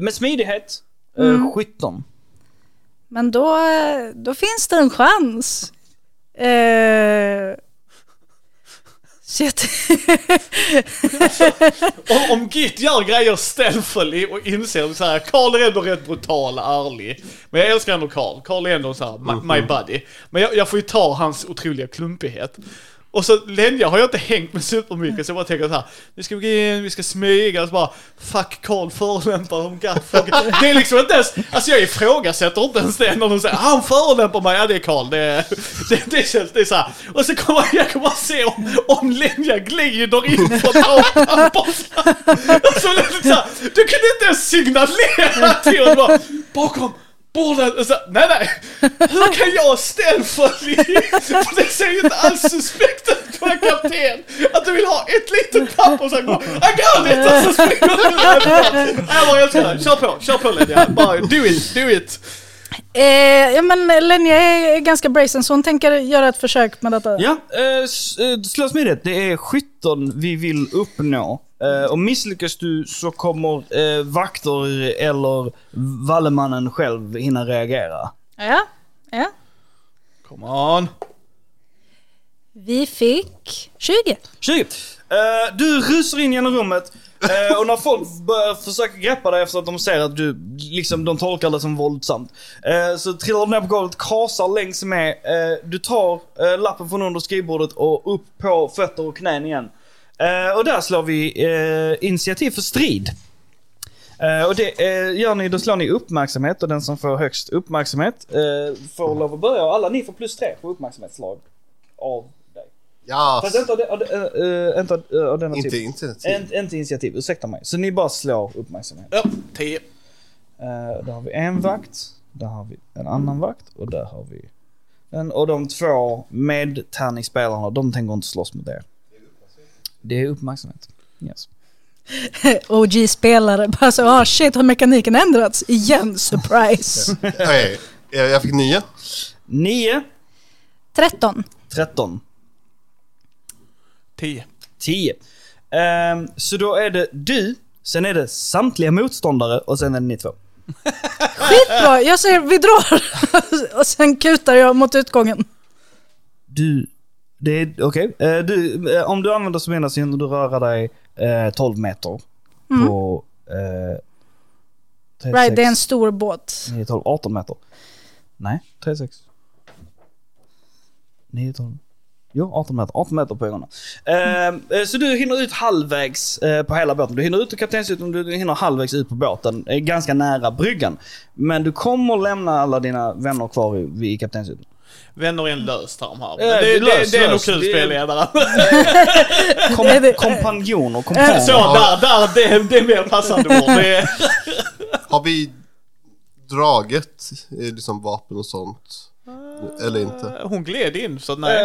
med smidighet. Eh, Mm. 17. Men då, eh, då finns det en chans. Eh, så jag t- Om, om Git gör grejer stealthily och inser så här, Karl är ändå rätt brutal, ärlig. Men jag älskar ändå Karl. Karl är ändå så här, my, my buddy. Men jag, jag får ju ta hans otroliga klumpighet. Och så Lenja har jag inte hängt med supermycket så jag bara tänker så här, nu ska vi gå in, vi ska smyga och så bara Fuck Karl förolämpar om Gaffel. Det är liksom inte ens, alltså jag ifrågasätter inte ens det när de säger han förolämpar mig, ja det är Karl. Det, det, det känns, det är så här. Och så kommer jag kommer bara se om, om Lenja glider in från apan borta. Så det liksom så här, du kunde inte ens signalera till honom bara, bakom Bordet, och så, nej nej, hur kan jag stealthily, för det ser ju inte alls suspekt ut på en kapten, att du vill ha ett litet papper och sen bara, I got it! Och så springer du ut. Jag bara älskar det, kör på, kör på Lydia, bara do it, do it. eh, ja men Lenja är ganska brazen så hon tänker göra ett försök med detta. Ja, eh, eh, slå smidigt. Det är 17 vi vill uppnå. Eh, och misslyckas du så kommer eh, vakter eller Vallemannen själv hinna reagera. Ja, ja. Come on. Vi fick 20. 20. Eh, du rusar in genom rummet eh, och när folk börjar försöka greppa dig efter att de ser att du, liksom de tolkar det som våldsamt. Eh, så trillar du ner på golvet, kasar längs med. Du tar lappen från under skrivbordet och upp på fötter och knän igen. Eh, och där slår vi eh, initiativ för strid. Eh, och det eh, gör ni, då slår ni uppmärksamhet och den som får högst uppmärksamhet eh, får lov att börja. Och alla ni får plus tre på uppmärksamhetslag av dig. Ja, Fast inte av, de, av, de, eh, inte av, eh, av denna inte typ. initiativ. En, inte initiativ, ursäkta mig. Så ni bara slår uppmärksamhet. Ja, 10. Uh, där har vi en vakt, där har vi en annan vakt och där har vi en. Och de två medtärningsspelarna, de tänker inte slåss mot er. Det är uppmärksamhet. Yes. <laughs> OG-spelare bara så, ah shit har mekaniken ändrats? Igen, surprise. <laughs> Okej, jag jag fick nio. 9, 13. 13, 10. 10. Ehm, så då är det du, sen är det samtliga motståndare och sen är det ni två. <laughs> Skitbra, jag säger vi drar. och sen kutar jag mot utgången. Du, okej. Eh, du, eh, om du använder som ena sin du röra dig eh, 12 meter på... Eh, 3, Right, det är en stor båt. 9, 12, 18 meter. Nej, 3, 6. 9, 12. Jo, 18 meter. 18 meter på ögonen. Eh, eh, så du hinner ut halvvägs eh, på hela båten. Du hinner ut ur kaptenshytten, du hinner halvvägs ut på båten. Eh, ganska nära bryggan. Men du kommer lämna alla dina vänner kvar i, vid kaptenshytten. Vänner är en lös term här. Ja, det, det är det, lös, det är nog lös. kul spelledare. Kom, kompanjoner, kompaner. Så, där, där, det, är- det är mer passande ord. Är, <laughs> Har vi dragit eh, liksom vapen och sånt? Eller inte? hon gled in, så nej.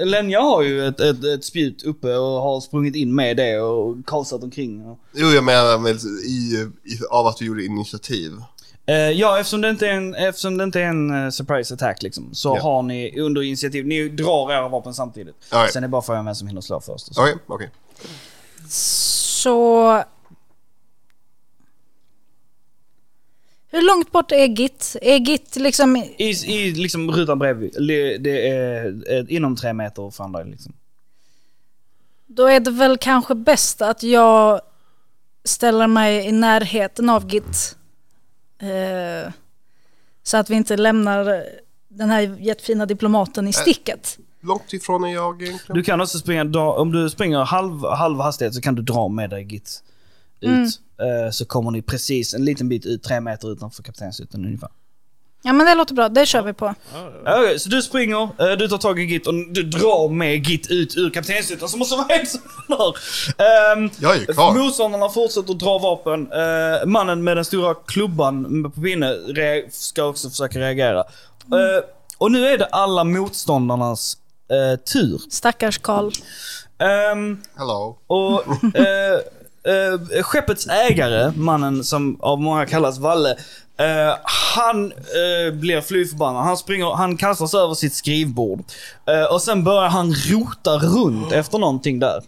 Eh, Lenja har ju ett, ett, ett spjut uppe och har sprungit in med det och kasat omkring. Och, Jo, jag menar väl i, i, av att vi gjorde initiativ. Eh, ja, eftersom det inte är en, eftersom det inte är en eh, surprise attack liksom, så Ja. har ni under initiativ, ni drar era vapen samtidigt. Alright. Sen är det bara frågan vem som hinner slå först. Okej, okej. Så... Hur långt bort är Git? Är Git liksom... I, I liksom rutan bredvid, det är eh, inom tre meter från dig liksom. Då är det väl kanske bäst att jag ställer mig i närheten av Git. Eh, så att vi inte lämnar den här jättefina diplomaten i sticket. långt ifrån är jag egentligen? Du kan också springa, om du springer halv, halv hastighet så kan du dra med dig Git ut. Eh, så kommer ni precis en liten bit ut, tre meter utanför kaptenshytten ungefär. Ja men det låter bra, det kör vi på. Okej, så du springer, eh, du tar tag i Git och du drar med Git ut ur kaptenshytten som måste vara den har. Ehm, Jag är ju kvar. Motståndarna fortsätter att dra vapen. Eh, mannen med den stora klubban på pinne ska också försöka reagera. Eh, och nu är det alla motståndarnas eh, tur. Stackars Karl. Ehm, Hello. och <laughs> eh, skeppets ägare, mannen som av många kallas Valle, eh, han eh, blir fly förbannad. Han springer, han kastar sig över sitt skrivbord. Eh, och sen börjar han rota runt efter någonting där.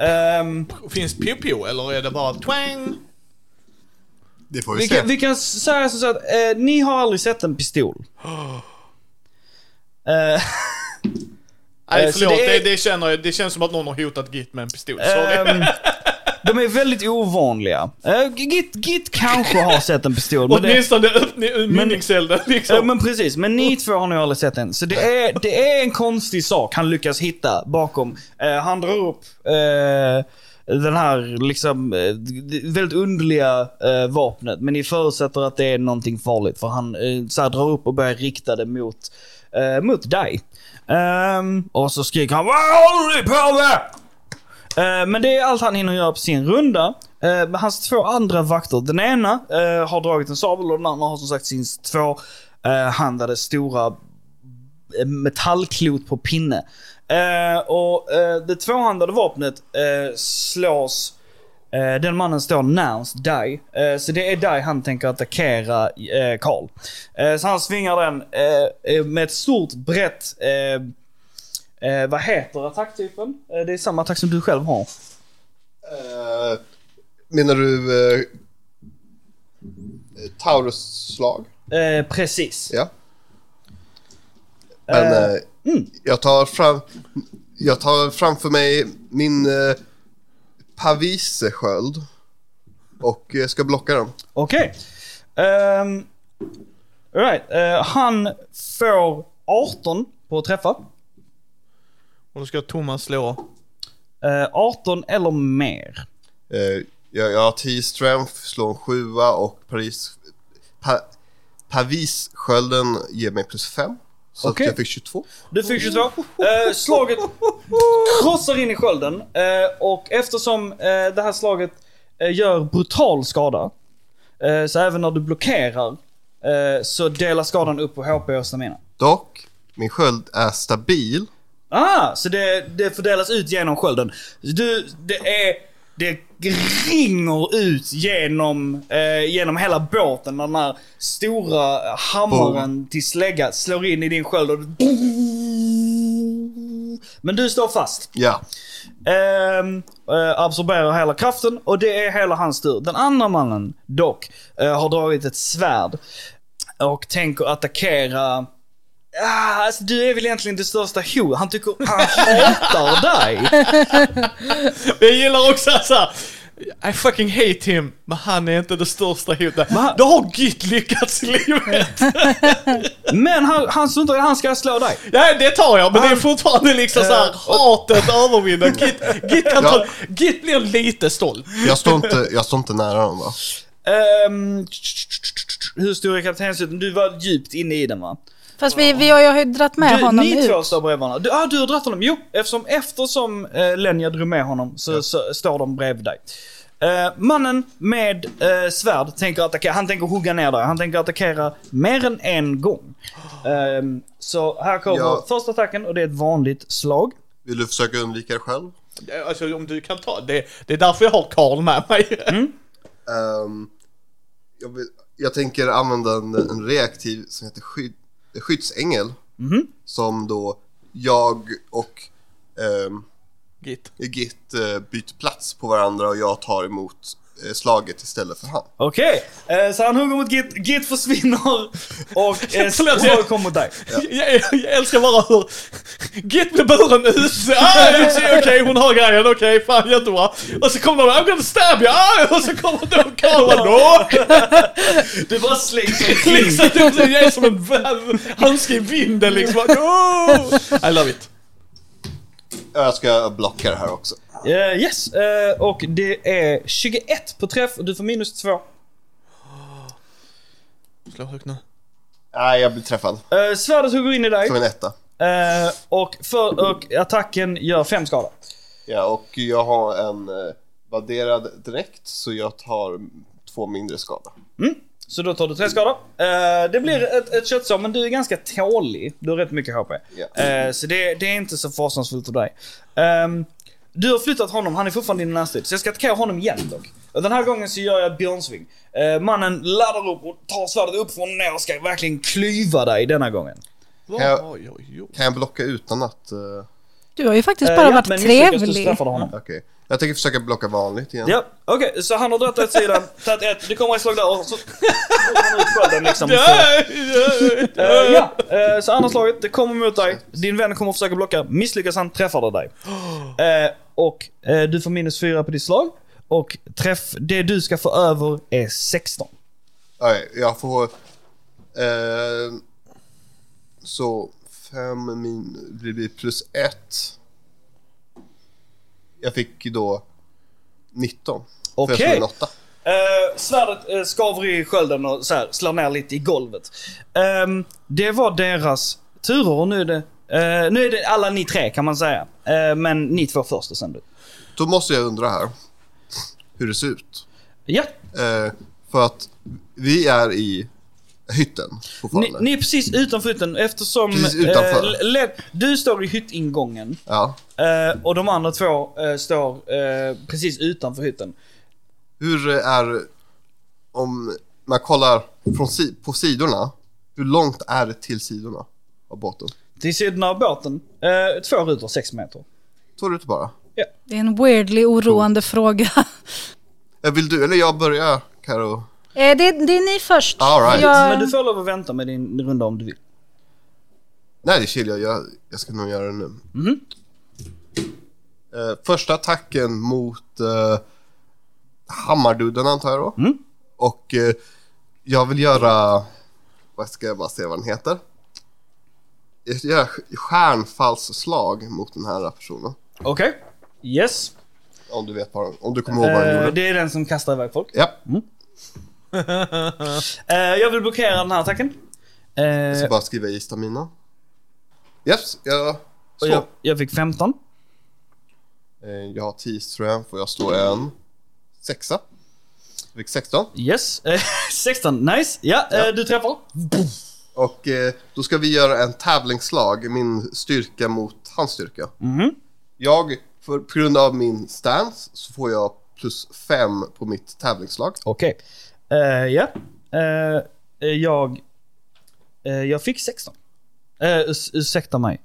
Ehm, Finns Pio eller är det bara twang? Det får vi, vi, se. kan, vi kan säga så att ni har aldrig sett en pistol. <gasps> Nej <laughs> förlåt, det det, är- det, känner, jag- det känns som att någon har hotat Git med en pistol. Sorry. ehm, <laughs> de är väldigt ovanliga. Uh, Git, Git kanske har sett en pistol. Men Åtminstone mynningselden liksom. Ja, men precis, men ni två har nog aldrig sett en. Så det är, det är en konstig sak han lyckas hitta bakom. Eh, han drar upp eh, den här liksom väldigt underliga vapnet. Men ni förutsätter att det är någonting farligt för han så här, drar upp och börjar rikta det mot, mot dig. Ehm, och så skriker han Vad håller ni på med? Eh, men det är allt han hinner göra på sin runda. Eh, hans två andra vakter, den ena eh, har dragit en sabel och den andra har som sagt sin tvåhandade stora metallklot på pinne. Och det tvåhandade vapnet slås den mannen står närmst dig. Så det är dig han tänker attackera Karl. Så han svingar den med ett stort brett... Eh, eh, vad heter attacktypen? Eh, det är samma attack som du själv har. Eh, menar du uh, Taurus-slag? Eh, precis. Ja. Men Eh, eh, jag tar fram Jag tar framför mig min uh, pavisesköld och eh, ska blocka den. Okej. Um, right. Eh, han får 18 på att träffa. Och då ska Thomas slå. Eh, 18 eller mer. Eh, jag, jag har 10 strength, slår en 7 och Paris pa, Pavisskölden ger mig plus 5. Så att jag fick 22. Du fick 22. Eh, slaget krossar in i skölden. Eh, och eftersom eh, det här slaget eh, gör brutal skada. Eh, så även när du blockerar eh, så delar skadan upp på HP och stamina. Dock, min sköld är stabil. Ah, så det, det fördelas ut genom skölden. Du, det är... Det ringer ut genom, eh, genom hela båten när den här stora hammaren till slägga slår in i din sköld och du... Men du står fast. Ja. Ehm, eh, absorberar hela kraften och det är hela hans tur. Den andra mannen dock eh, har dragit ett svärd och tänker attackera Ah, alltså, du är väl egentligen det största hot. Han tycker, han <laughs> hatar dig. Jag gillar också såhär, I fucking hate him, men han är inte det största hotet. Då har Git lyckats i livet. <laughs> Men han, han struntar i, han ska slå dig. Ja, det tar jag, men det är fortfarande liksom såhär, hatet övervinner. Git, Git kan ta, Git blir lite stolt. Jag står inte, jag står inte nära dem va? Ehm, hur stor är kaptenshytten? Du var djupt inne i den va? Fast vi, vi har ju dratt med Du, honom ni två ut. står bredvid varandra. Du, ah, du har dragit honom. Jo, eftersom, eftersom eh, Lenja drog med honom så, så står de bredvid dig. Eh, mannen med eh, svärd tänker attackera, han tänker hugga ner dig. Han tänker attackera mer än en gång. Ehm, så här kommer Ja. första attacken och det är ett vanligt slag. Vill du försöka undvika det själv? Alltså om du kan ta, det, det är därför jag har Karl med mig. <laughs> Ehm, jag, vill, jag tänker använda en, en reaktiv som heter skydd, skyddsängel. Som då jag och ehm, Git. Git eh, byter plats på varandra och jag tar emot eh, slaget istället för han. Okej, eh, så han hugger mot Git, Git försvinner och <laughs> eh, slaget kommer mot dig. <laughs> Jag, jag, jag älskar bara hur Git blir buren ute. Ah, <laughs> okej, okay, hon har grejen. Okej, okay, fan jättebra. Och så kommer de, I'm gonna stab you. Ah, och så kommer de Karl no. Du bara slängs omkring. liksom, jag är som en handske i vinden liksom. No! I love it. Ja, Jag ska blocka det här också. Eh, yes, eh, och det är 21 på träff och du får minus 2. Slå högt nu. Nej, jag blir träffad. Uh, svärdet hugger in i dig Som en etta. eh, och, för, och attacken gör 5 skada. Ja, och jag har en eh, vadderad direkt så jag tar två mindre skada. Så då tar du 3 skada. Eh, det blir ett, ett köttsår men du är ganska tålig. Du har rätt mycket HP. Ja. Eh, så det, det är inte så fasansfullt av dig. Ehm, du har flyttat honom, han är fortfarande din närstrid. Så jag ska attackera honom igen dock. Och den här gången så gör jag björnsving. Eh, mannen laddar upp och tar svärdet upp från ner och ska verkligen klyva dig denna gången. Kan jag- Oj, oj, oj. Kan jag blocka utan att... eh, Du har ju faktiskt Eh, bara ja, varit du trevlig. du honom. Okej. Jag tänker försöka blocka vanligt igen. Ja, okej. så han har dragit åt sidan, <laughs> tagit ett, det kommer ett slag där och så skölden liksom. Ja, Eh, ja, eh, så andra slaget, det kommer mot dig. Din vän kommer försöka blocka. Misslyckas han träffar det dig. <gasps> Eh, och eh, du får minus 4 på ditt slag. Och träff, det du ska få över är 16. Okej, jag får... Eh, så fem min... Det blir plus ett. Jag fick då 19. För jag Okej. slog en åtta. Eh, svärdet eh, skaver i skölden och så här, slår ner lite i golvet. Ehm, det var deras turer och nu är det, eh, nu är det alla ni tre kan man säga. Eh, men ni två först och sen du. Då måste jag undra här. Hur det ser ut. Ja, Eh, för att vi är i hytten ni, ni är precis utanför hytten eftersom... Precis utanför. eh, le- du står i hyttingången. Ja. Och de andra två står precis utanför hytten. Hur är... Om man kollar från på sidorna. Hur långt är det till sidorna av båten? Till sidan av båten, eh, två rutor, sex meter. Två rutor bara. Det är en weirdly oroande fråga. <laughs> Eh, Vill du eller jag börja, Karo? Eh, det, det är ni först. All right. Jag, Men du får lov att vänta med din runda om du vill. Nej, det är chill. Jag, jag, jag ska nog göra det nu. Mhm. Eh, första attacken mot eh, Hammardudden antar jag då. Mm. Och eh, jag vill göra... Vad ska jag bara se vad den heter? Göra stjärnfallsslag mot den här personen. Okej. Yes. Om du vet vad, om du kommer ihåg vad den Eh, gjorde. det är den som kastar iväg folk. Ja, <laughs> Eh, jag vill blockera den här attacken. Eh, jag ska bara skriva i stamina. Yes, jag slår. jag, jag fick 15. Eh, jag har 10 tror jag, får jag slå en sexa. Jag fick 16. Yes. Eh, <laughs> 16, nice. Ja, eh, du träffar. Och eh, då ska vi göra en tävlingslag, min styrka mot hans styrka. Mhm. Jag, för, på grund av min stance, så får jag plus 5 på mitt tävlingslag. Okej. Eh, ja. Eh, eh, jag... eh, jag fick 16. Uh, us, ursäkta mig.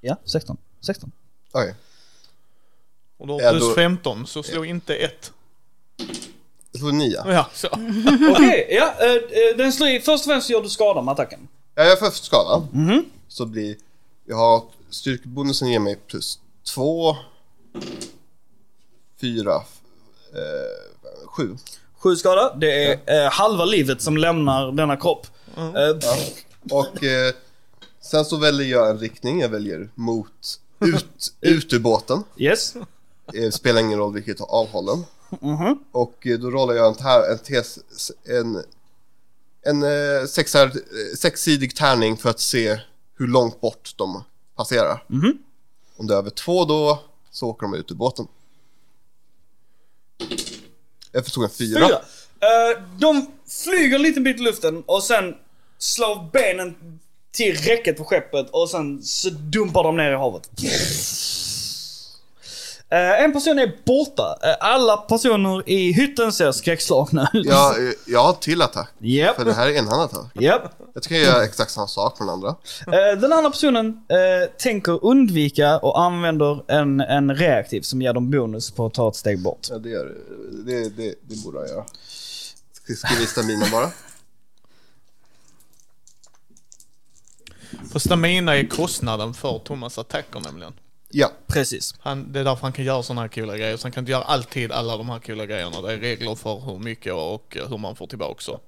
Ja, 16. 16. Okej, Och då Ja, plus då- 15, så slå inte ett. Jag får 9. Ja, så. <laughs> Okej, ja. eh, eh, den slår. Först och främst gör du skada med attacken. Ja, jag får skada. Mhm. Så blir, jag har, styrkebonusen ger mig plus 2, 4, eh, 7. Sju skada. Det är eh, halva livet som lämnar denna kropp. Eh, Och eh, sen så väljer jag en riktning, jag väljer mot, ut, <laughs> ut ur båten. Yes. Eh, spelar ingen roll vilket avhållen. Mhm. Och eh, då rollar jag en, tär, en, tes, en, en eh, sexar, eh, sexsidig tärning för att se hur långt bort de passerar. Mhm. Om det är över två då så åker de ut ur båten. Jag förstod en fyra. Fyra. Eh, de flyger en liten bit i luften och sen slår benen till räcket på skeppet och sen så dumpar de ner i havet. Eh, en person är borta. Eh, alla personer i hytten ser skräckslagna ut. Jag, <laughs> eh, jag har till attack. Japp. För det här är enhandad attack. Japp. Jag tycker jag gör exakt samma sak med den andra. Den andra personen tänker undvika och använder en, en reaktiv som ger dem bonus på att ta ett steg bort. Ja, det, gör, det, det, det borde jag göra. Ska skriva i stamina bara. För stamina är kostnaden för Thomas attacker nämligen. Ja, Precis. Han, det är därför han kan göra sådana här coola grejer. Så han kan inte göra alltid alla de här coola grejerna. Det är regler för hur mycket och hur man får tillbaka också.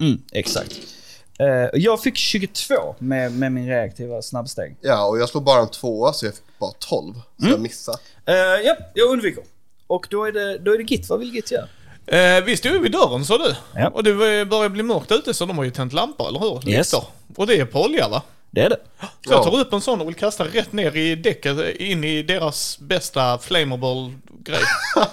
Mm, exakt. Eh, jag fick 22 med, med min reaktiva snabbsteg. ja, och jag slår bara en tvåa så jag fick bara 12. Så jag missade. Uh, ja, jag undviker. Och då är det, då är det Git. Vad vill Git göra? Eh, vi stod ju vid dörren sa du. Ja. Och det börjar bli mörkt ute så de har ju tänt lampor, eller hur? Yes. Lyktor. Och det är på olja va? Det är det. Så jag Ja. tar upp en sån och vill kasta rätt ner i däcket, in i deras bästa flammable grej. <laughs>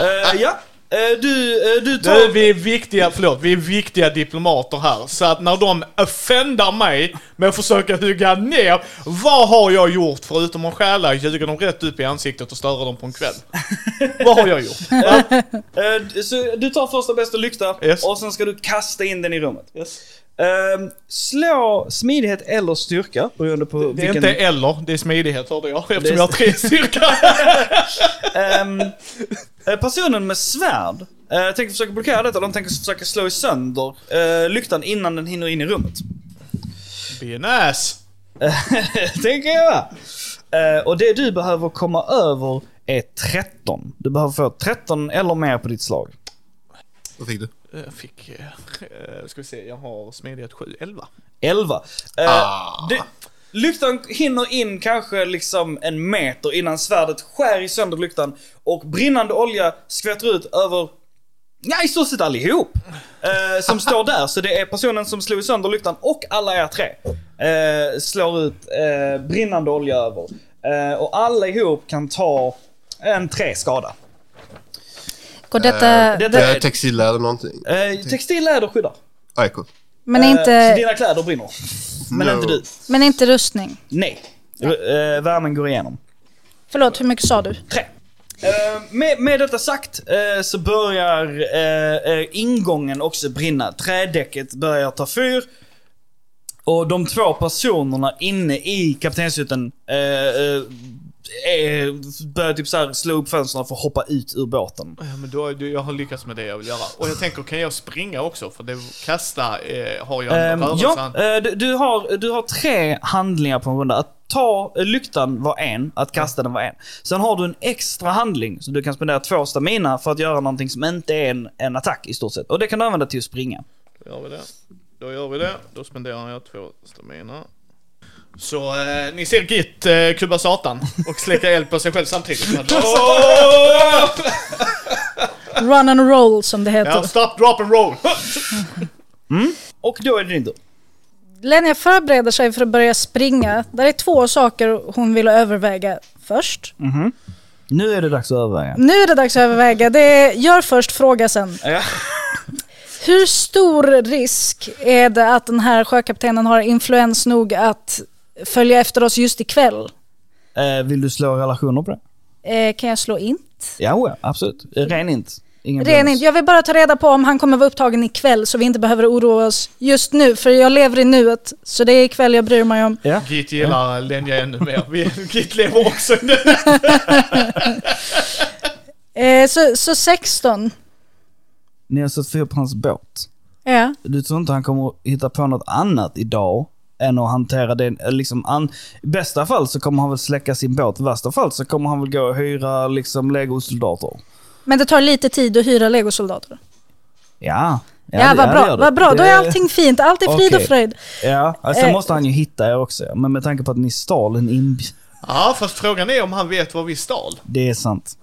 Eh, ja, Eh, du, eh, du tar... Du, vi är viktiga, förlåt, vi är viktiga diplomater här. Så att när de offendar mig med att försöka hugga ner, vad har jag gjort förutom att stjäla, ljuga dem rätt upp i ansiktet och störa dem på en kväll? vad har jag gjort? <laughs> Eh, så du tar första bästa lykta Yes. och sen ska du kasta in den i rummet. Yes. Eh, slå smidighet eller styrka beroende på Det är vilken... inte eller, det är smidighet hörde jag, eftersom Det är- jag har tre styrka. <laughs> Ehm, eh, personen med svärd uh, tänker försöka blockera detta. De tänker försöka slå sönder uh, lyktan innan den hinner in i rummet. Be an ass. tänker jag. Eh, och det du behöver komma över är 13. Du behöver få 13 eller mer på ditt slag. Vad fick du? Jag fick, eh, eh, ska vi se, jag har smidighet 7, 11. 11. Eh, Ah. lyktan hinner in kanske liksom en meter innan svärdet skär i sönder lyktan och brinnande olja skvätter ut över Ja, i stort sett allihop. Eh, som står <laughs> där. Så det är personen som slog sönder lyktan och alla er tre. Eh, slår ut eh, brinnande olja över. Eh, och alla ihop kan ta en tre skada. Går detta... det- Det är textilläder någonting. Eh, textilläder skyddar. Ah, cool. men, Eh, så inte, dina kläder brinner. Men No. inte du. men inte rustning. Nej. R- eh, värmen går igenom. Förlåt, hur mycket sa du? Tre. Eh, med, med detta sagt eh, så börjar eh, eh, ingången också brinna. Trädäcket börjar ta fyr. Och de två personerna inne i kaptenshytten eh, eh, är, börjar typ så här slå upp fönstren för att hoppa ut ur båten. Ja, men då, jag har lyckats med det jag vill göra. Och jag tänker, kan jag springa också? För det kasta eh, har jag en rörelse. ja, eh, du, du, har, du har tre handlingar på en runda. Att ta eh, lyktan var en, att kasta den var en. Sen har du en extra handling, så du kan spendera två stamina för att göra någonting som inte är en, en attack i stort sett. Och det kan du använda till att springa. Då gör vi det. Då gör vi det. Då spenderar jag två stamina. Så eh, ni ser Git eh, kubba satan och släcka eld på sig själv samtidigt. <laughs> Run and roll som det heter. ja, stop, drop and roll. <laughs> Och då är det din. Lenja förbereder sig för att börja springa. Där är två saker hon vill överväga först. Nu är det dags att överväga. Nu är det dags att överväga. Det är, gör först, fråga sen. Ja. Hur stor risk är det att den här sjökaptenen har influens nog att följa efter oss just ikväll? Eh, vill du slå relationer på det? Eh, kan jag slå int? Ja, ja absolut. Eh, Ren int. Ingen Ren int. Jag vill bara ta reda på om han kommer vara upptagen ikväll så vi inte behöver oroa oss just nu. För jag lever i nuet. Så det är ikväll jag bryr mig om. Ja. Git gillar Lenja ännu mer. Git lever också nu. <laughs> Eh, så, så 16. Ni har satt fyr på hans båt. Ja. Du tror inte han kommer hitta på något annat idag än att hantera det? eh, Liksom an, I bästa fall så kommer han väl släcka sin båt. I värsta fall så kommer han väl gå och hyra liksom legosoldater. Men det tar lite tid att hyra legosoldater. Ja. Ja, det- vad bra. Vad bra. Då är allting fint. Allt är frid och Okej. fröjd. Ja, alltså, sen Eh. måste han ju hitta er också. Men med tanke på att ni stal en inbjudan. Ja, fast frågan är om han vet vad vi stal. Det är sant.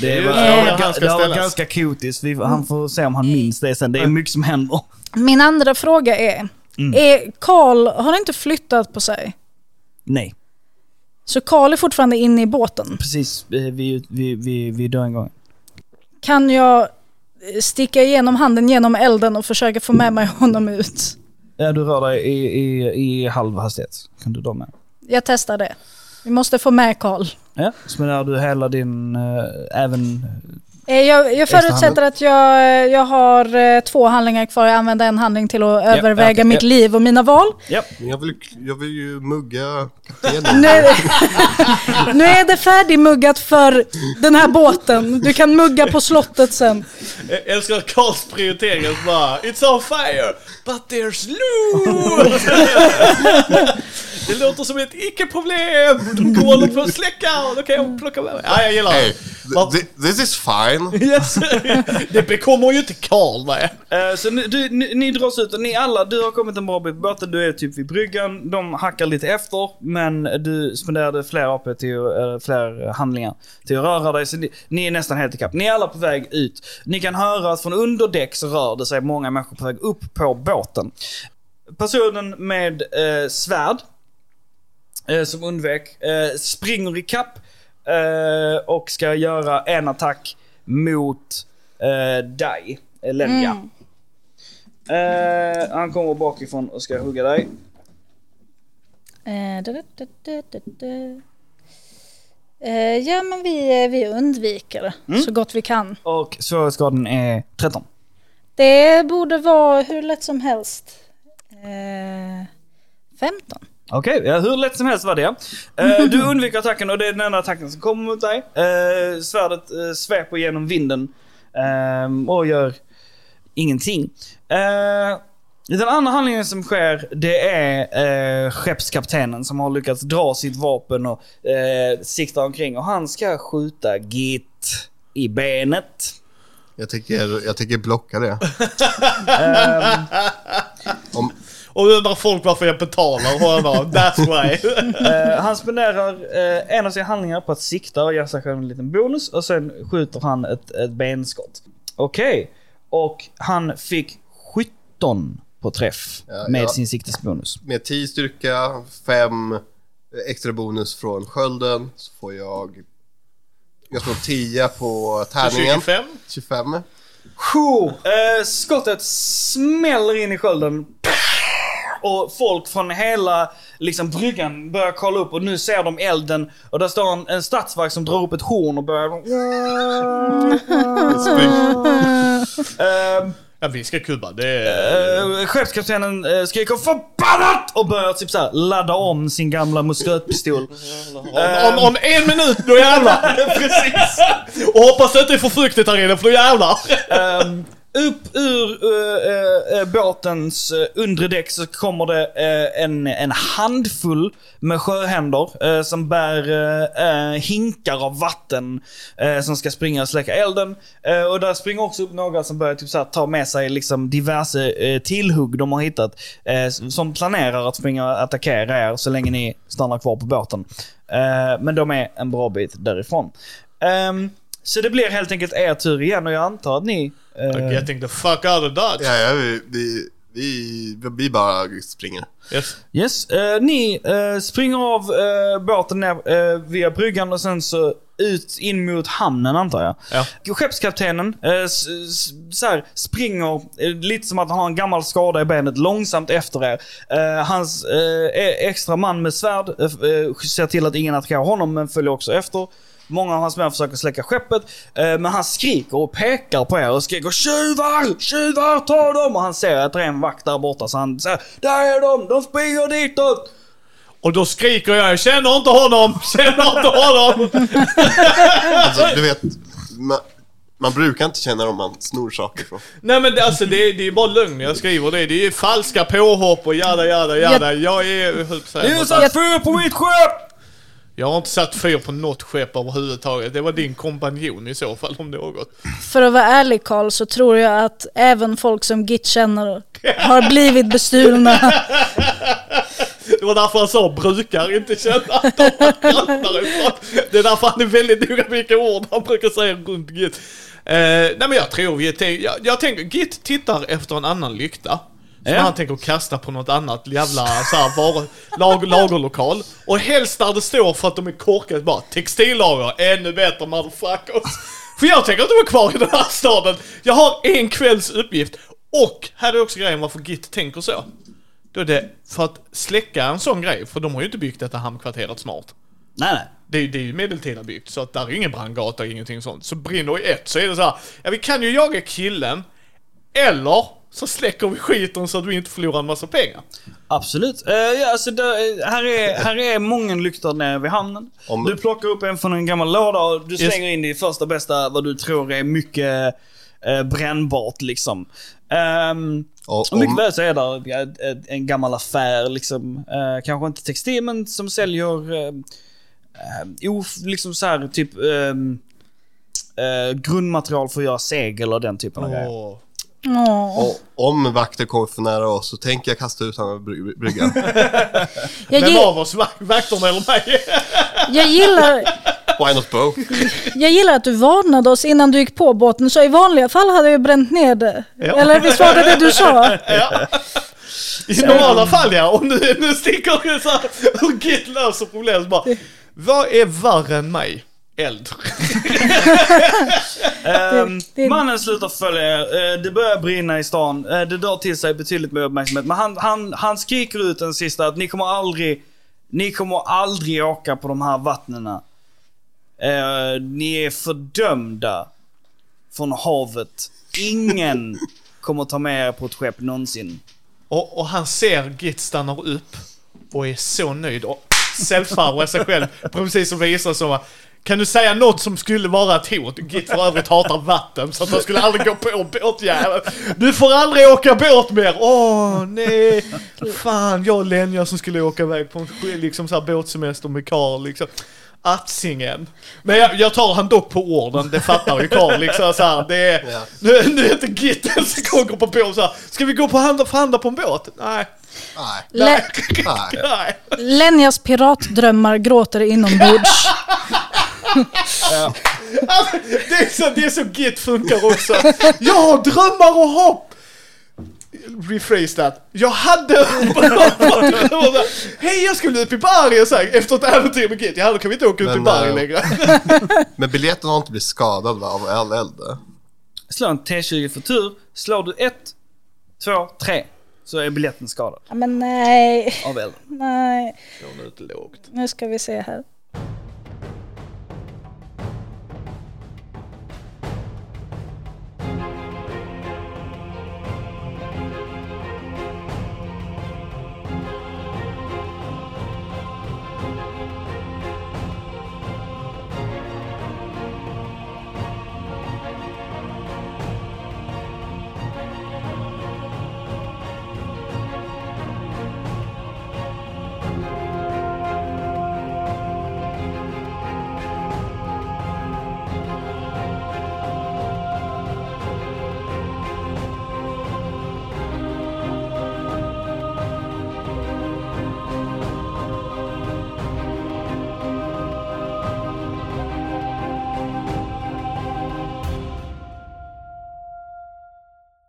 Det är Det, var, frågan det, han var, ska det var ganska kotiskt. Han får se om han minns det sen. Det är mycket som händer. Min andra fråga är, Mm. Karl har inte flyttat på sig? Nej, Så Karl är fortfarande inne i båten. precis eh, vid, vid, vid, vid dörrengången. Kan jag eh, sticka igenom handen genom elden och försöka få med mig honom ut? Ja, du rör dig i, i, i halv hastighet. Kan du då med? Jag testar det. Vi måste få med Karl. Ja, spenderar du hela din, eh, även... Eh, Jag, jag förutsätter att jag, jag har eh, två handlingar kvar. Jag använder en handling till att överväga okej, mitt ja. liv och mina val. Ja. Men Jag vill, jag vill ju mugga. Nu, <laughs> nu är det färdigmuggat för den här båten. Du kan mugga på slottet sen. Jag älskar Karls prioritering bara It's on fire, but there's Lou! <laughs> det låter som ett icke-problem! De håller på att släcka och då kan jag plocka med mig. Ja, jag gillar det. Th- this is fine. <laughs> Yes. Det bekommer ju inte Karl med. Eh, Så ni, du, ni, ni dras ut och ni alla, du har kommit en bra bit på båten, du är typ vid bryggan, de hackar lite efter, men du spenderade fler AP till, eh, fler handlingar till att röra dig, så ni, ni är nästan helt ikapp. Ni är alla på väg ut. Ni kan höra att från underdäck så rör det sig många människor på väg upp på båten. Personen med eh, svärd, eh, som undvek, eh, springer ikapp eh, och ska göra en attack mot eh, dig, Lenja. Eh, han kommer bakifrån och ska hugga dig. Eh, da, da, da. Eh, ja, men vi, eh, vi undviker det så gott vi kan. Och svårighetsgraden är 13. Det borde vara hur lätt som helst. Eh, 15. Okej, ja, hur lätt som helst var det. Eh, du <laughs> undviker attacken och det är den enda attacken som kommer mot dig. Eh, svärdet eh, sveper genom vinden ehm, och gör ingenting. Eh, den andra handlingen som sker, det är eh, skeppskaptenen som har lyckats dra sitt vapen och eh, sikta omkring och han ska skjuta Git i benet. Jag tänker, jag tänker blocka det. <laughs> Ehm, Om, Och undrar folk varför jag betalar honom. That's why. <laughs> Eh, han spenderar eh, en av sina handlingar på att sikta och ge sig själv en liten bonus och sen skjuter han ett, ett benskott. Okej. Och han fick 17 på träff Ja, med ja. sin siktesbonus. med 10 styrka, 5 extra bonus från skölden, så får jag... Jag slår 10 på tärningen. 25. 25. Tjo! Eh, skottet smäller in i skölden. Och folk från hela liksom, bryggan börjar kolla upp och nu ser de elden och där står en, en stadsvakt som drar upp ett horn och börjar... Ehm, Ja, vi ska kubba. Det är... Uh, skeppskaptenen uh, skriker förbannat och börjar typ såhär ladda om sin gamla muskötpistol. Om, om, om en minut, då jävlar! <laughs> Precis! Och hoppas det inte är för fruktigt här inne, för då jävlar! Ehm, upp ur uh, uh, båtens uh, undre däck så kommer det uh, en, en handfull med sjöhänder uh, som bär uh, uh, hinkar av vatten uh, som ska springa och släcka elden. Uh, och där springer också upp några som börjar typ så här, ta med sig liksom diverse uh, tillhugg de har hittat. uh, som planerar att springa och attackera er så länge ni stannar kvar på båten. Uh, men de är en bra bit därifrån. Ehm, så det blir helt enkelt er tur igen och jag antar att ni... eh, Getting the fuck out of Dodge. Ja, ja, vi, vi, vi, vi bara springer. Yes. Yes, eh, ni eh, springer av eh, båten ner eh, via bryggan och sen så ut in mot hamnen antar jag. Ja. Skeppskaptenen eh, så här, springer lite som att han har en gammal skada i benet långsamt efter er. Eh, hans eh, e- extra man med svärd ser till att ingen attackerar honom men följer också efter. Många av hans män försöker släcka skeppet, eh, men han skriker och pekar på er och skriker Tjuvar! Tjuvar! Ta dem! Och han ser att det är en vakt där borta så han säger Där är de! De springer ditåt! Och då skriker jag, jag känner inte honom! Känner inte honom! Alltså, du vet, man, man brukar inte känna om man snor saker från. Nej men det, alltså det, är- det är bara lögn jag skriver det. Det är falska påhopp och jada jada jada. Jag är... höll på att säga Det är satt fyr på mitt skepp! Jag har inte satt fyr på något skepp överhuvudtaget. Det var din kompanjon i så fall om något. För att vara ärlig Karl så tror jag att även folk som Git känner har blivit bestulna. <laughs> Det var därför han sa brukar inte känna att de. Det är därför han är väldigt noga vilka ord han brukar säga runt Git. Eh, nej men jag tror vi jag, jag tänker, Git tittar efter en annan lykta. Som han tänker kasta på något annat jävla så här, var, lag, lagerlokal. Och helst där det står för att de är korkade bara textillager, ännu bättre motherfuckers. För jag tänker inte vara kvar i den här staden. Jag har en kvälls uppgift. Och här är också grejen varför Git tänker så. Då är det för att släcka en sån grej, för de har ju inte byggt detta hamnkvarteret smart. Nej, nej. Det, är- det är ju medeltida byggt, så att där är ingen brandgata, ingenting sånt. Så brinner i ett så är det så här, ja vi kan ju jaga killen, eller så släcker vi skiten så att vi inte förlorar en massa pengar. Absolut. Eh, ja, alltså, där, eh, här, är, här är många lyktor nere vid hamnen. Om- Du plockar upp en från en gammal låda och du Yes. slänger in det i första bästa vad du tror är mycket eh, brännbart liksom. Um, Och och mycket om, väl så är det en gammal affär liksom. Eh, kanske inte textil men som säljer eh, o, liksom så här typ eh, grundmaterial för att göra segel och den typen av grejer. Och om vakter kommer för nära oss så tänker jag kasta ut honom över bry- bryggan. <laughs> Jag, Vem av oss, vak- vakterna eller mig? <laughs> jag, gillar, Why not both? <laughs> jag gillar att du varnade oss innan du gick på båten, så i vanliga fall hade jag bränt ner det. Ja. Eller visst var det det du sa? ja. I normala fall ja, och nu, nu sticker det så här, och Git löser problemet bara. Vad är värre än mig? Eld. <laughs> Det- det- Mannen slutar följa er. Eh, Det börjar brinna i stan. Eh, Det drar till sig betydligt mer uppmärksamhet. Men han, han, han skriker ut den sista att ni kommer aldrig, ni kommer aldrig åka på de här vattnena. Eh, ni är fördömda från havet. Ingen <laughs> kommer ta med er på ett skepp någonsin. Och, och han ser Git stannar upp och är så nöjd och self-farvar sig själv. Precis som visar så va. Kan du säga något som skulle vara ett hot? Git för övrigt hatar vatten så att han skulle aldrig gå på båtjäveln. Du får aldrig åka båt mer! Åh nej! Fan, jag och Lenja som skulle åka iväg på en liksom så här båtsemester med Karl liksom. Atsingen. Men jag, jag tar han dock på orden, det fattar ju Karl liksom så här, det är, Ja. nu, nu är inte Git den som går på båt så här. Ska vi gå på handla, förhandla på en båt? Nej. Nej. Le-. <laughs> Nej. Lenjas piratdrömmar gråter inombords. <laughs> Alltså, det, är så, det är så Git funkar också. Jag har drömmar och hopp! Rephrase that. Jag hade Hej jag skulle upp i bergen så här, efter ett äventyr med Git. Ja då kan vi inte åka ut i Men, bergen eh, längre. <laughs> Men biljetten har inte blivit skadad va, av all eld? Slå en T20 för tur. Slår du ett, två, tre så är biljetten skadad Ja, men nej, av elden. nej. Ut. Nu ska vi se här.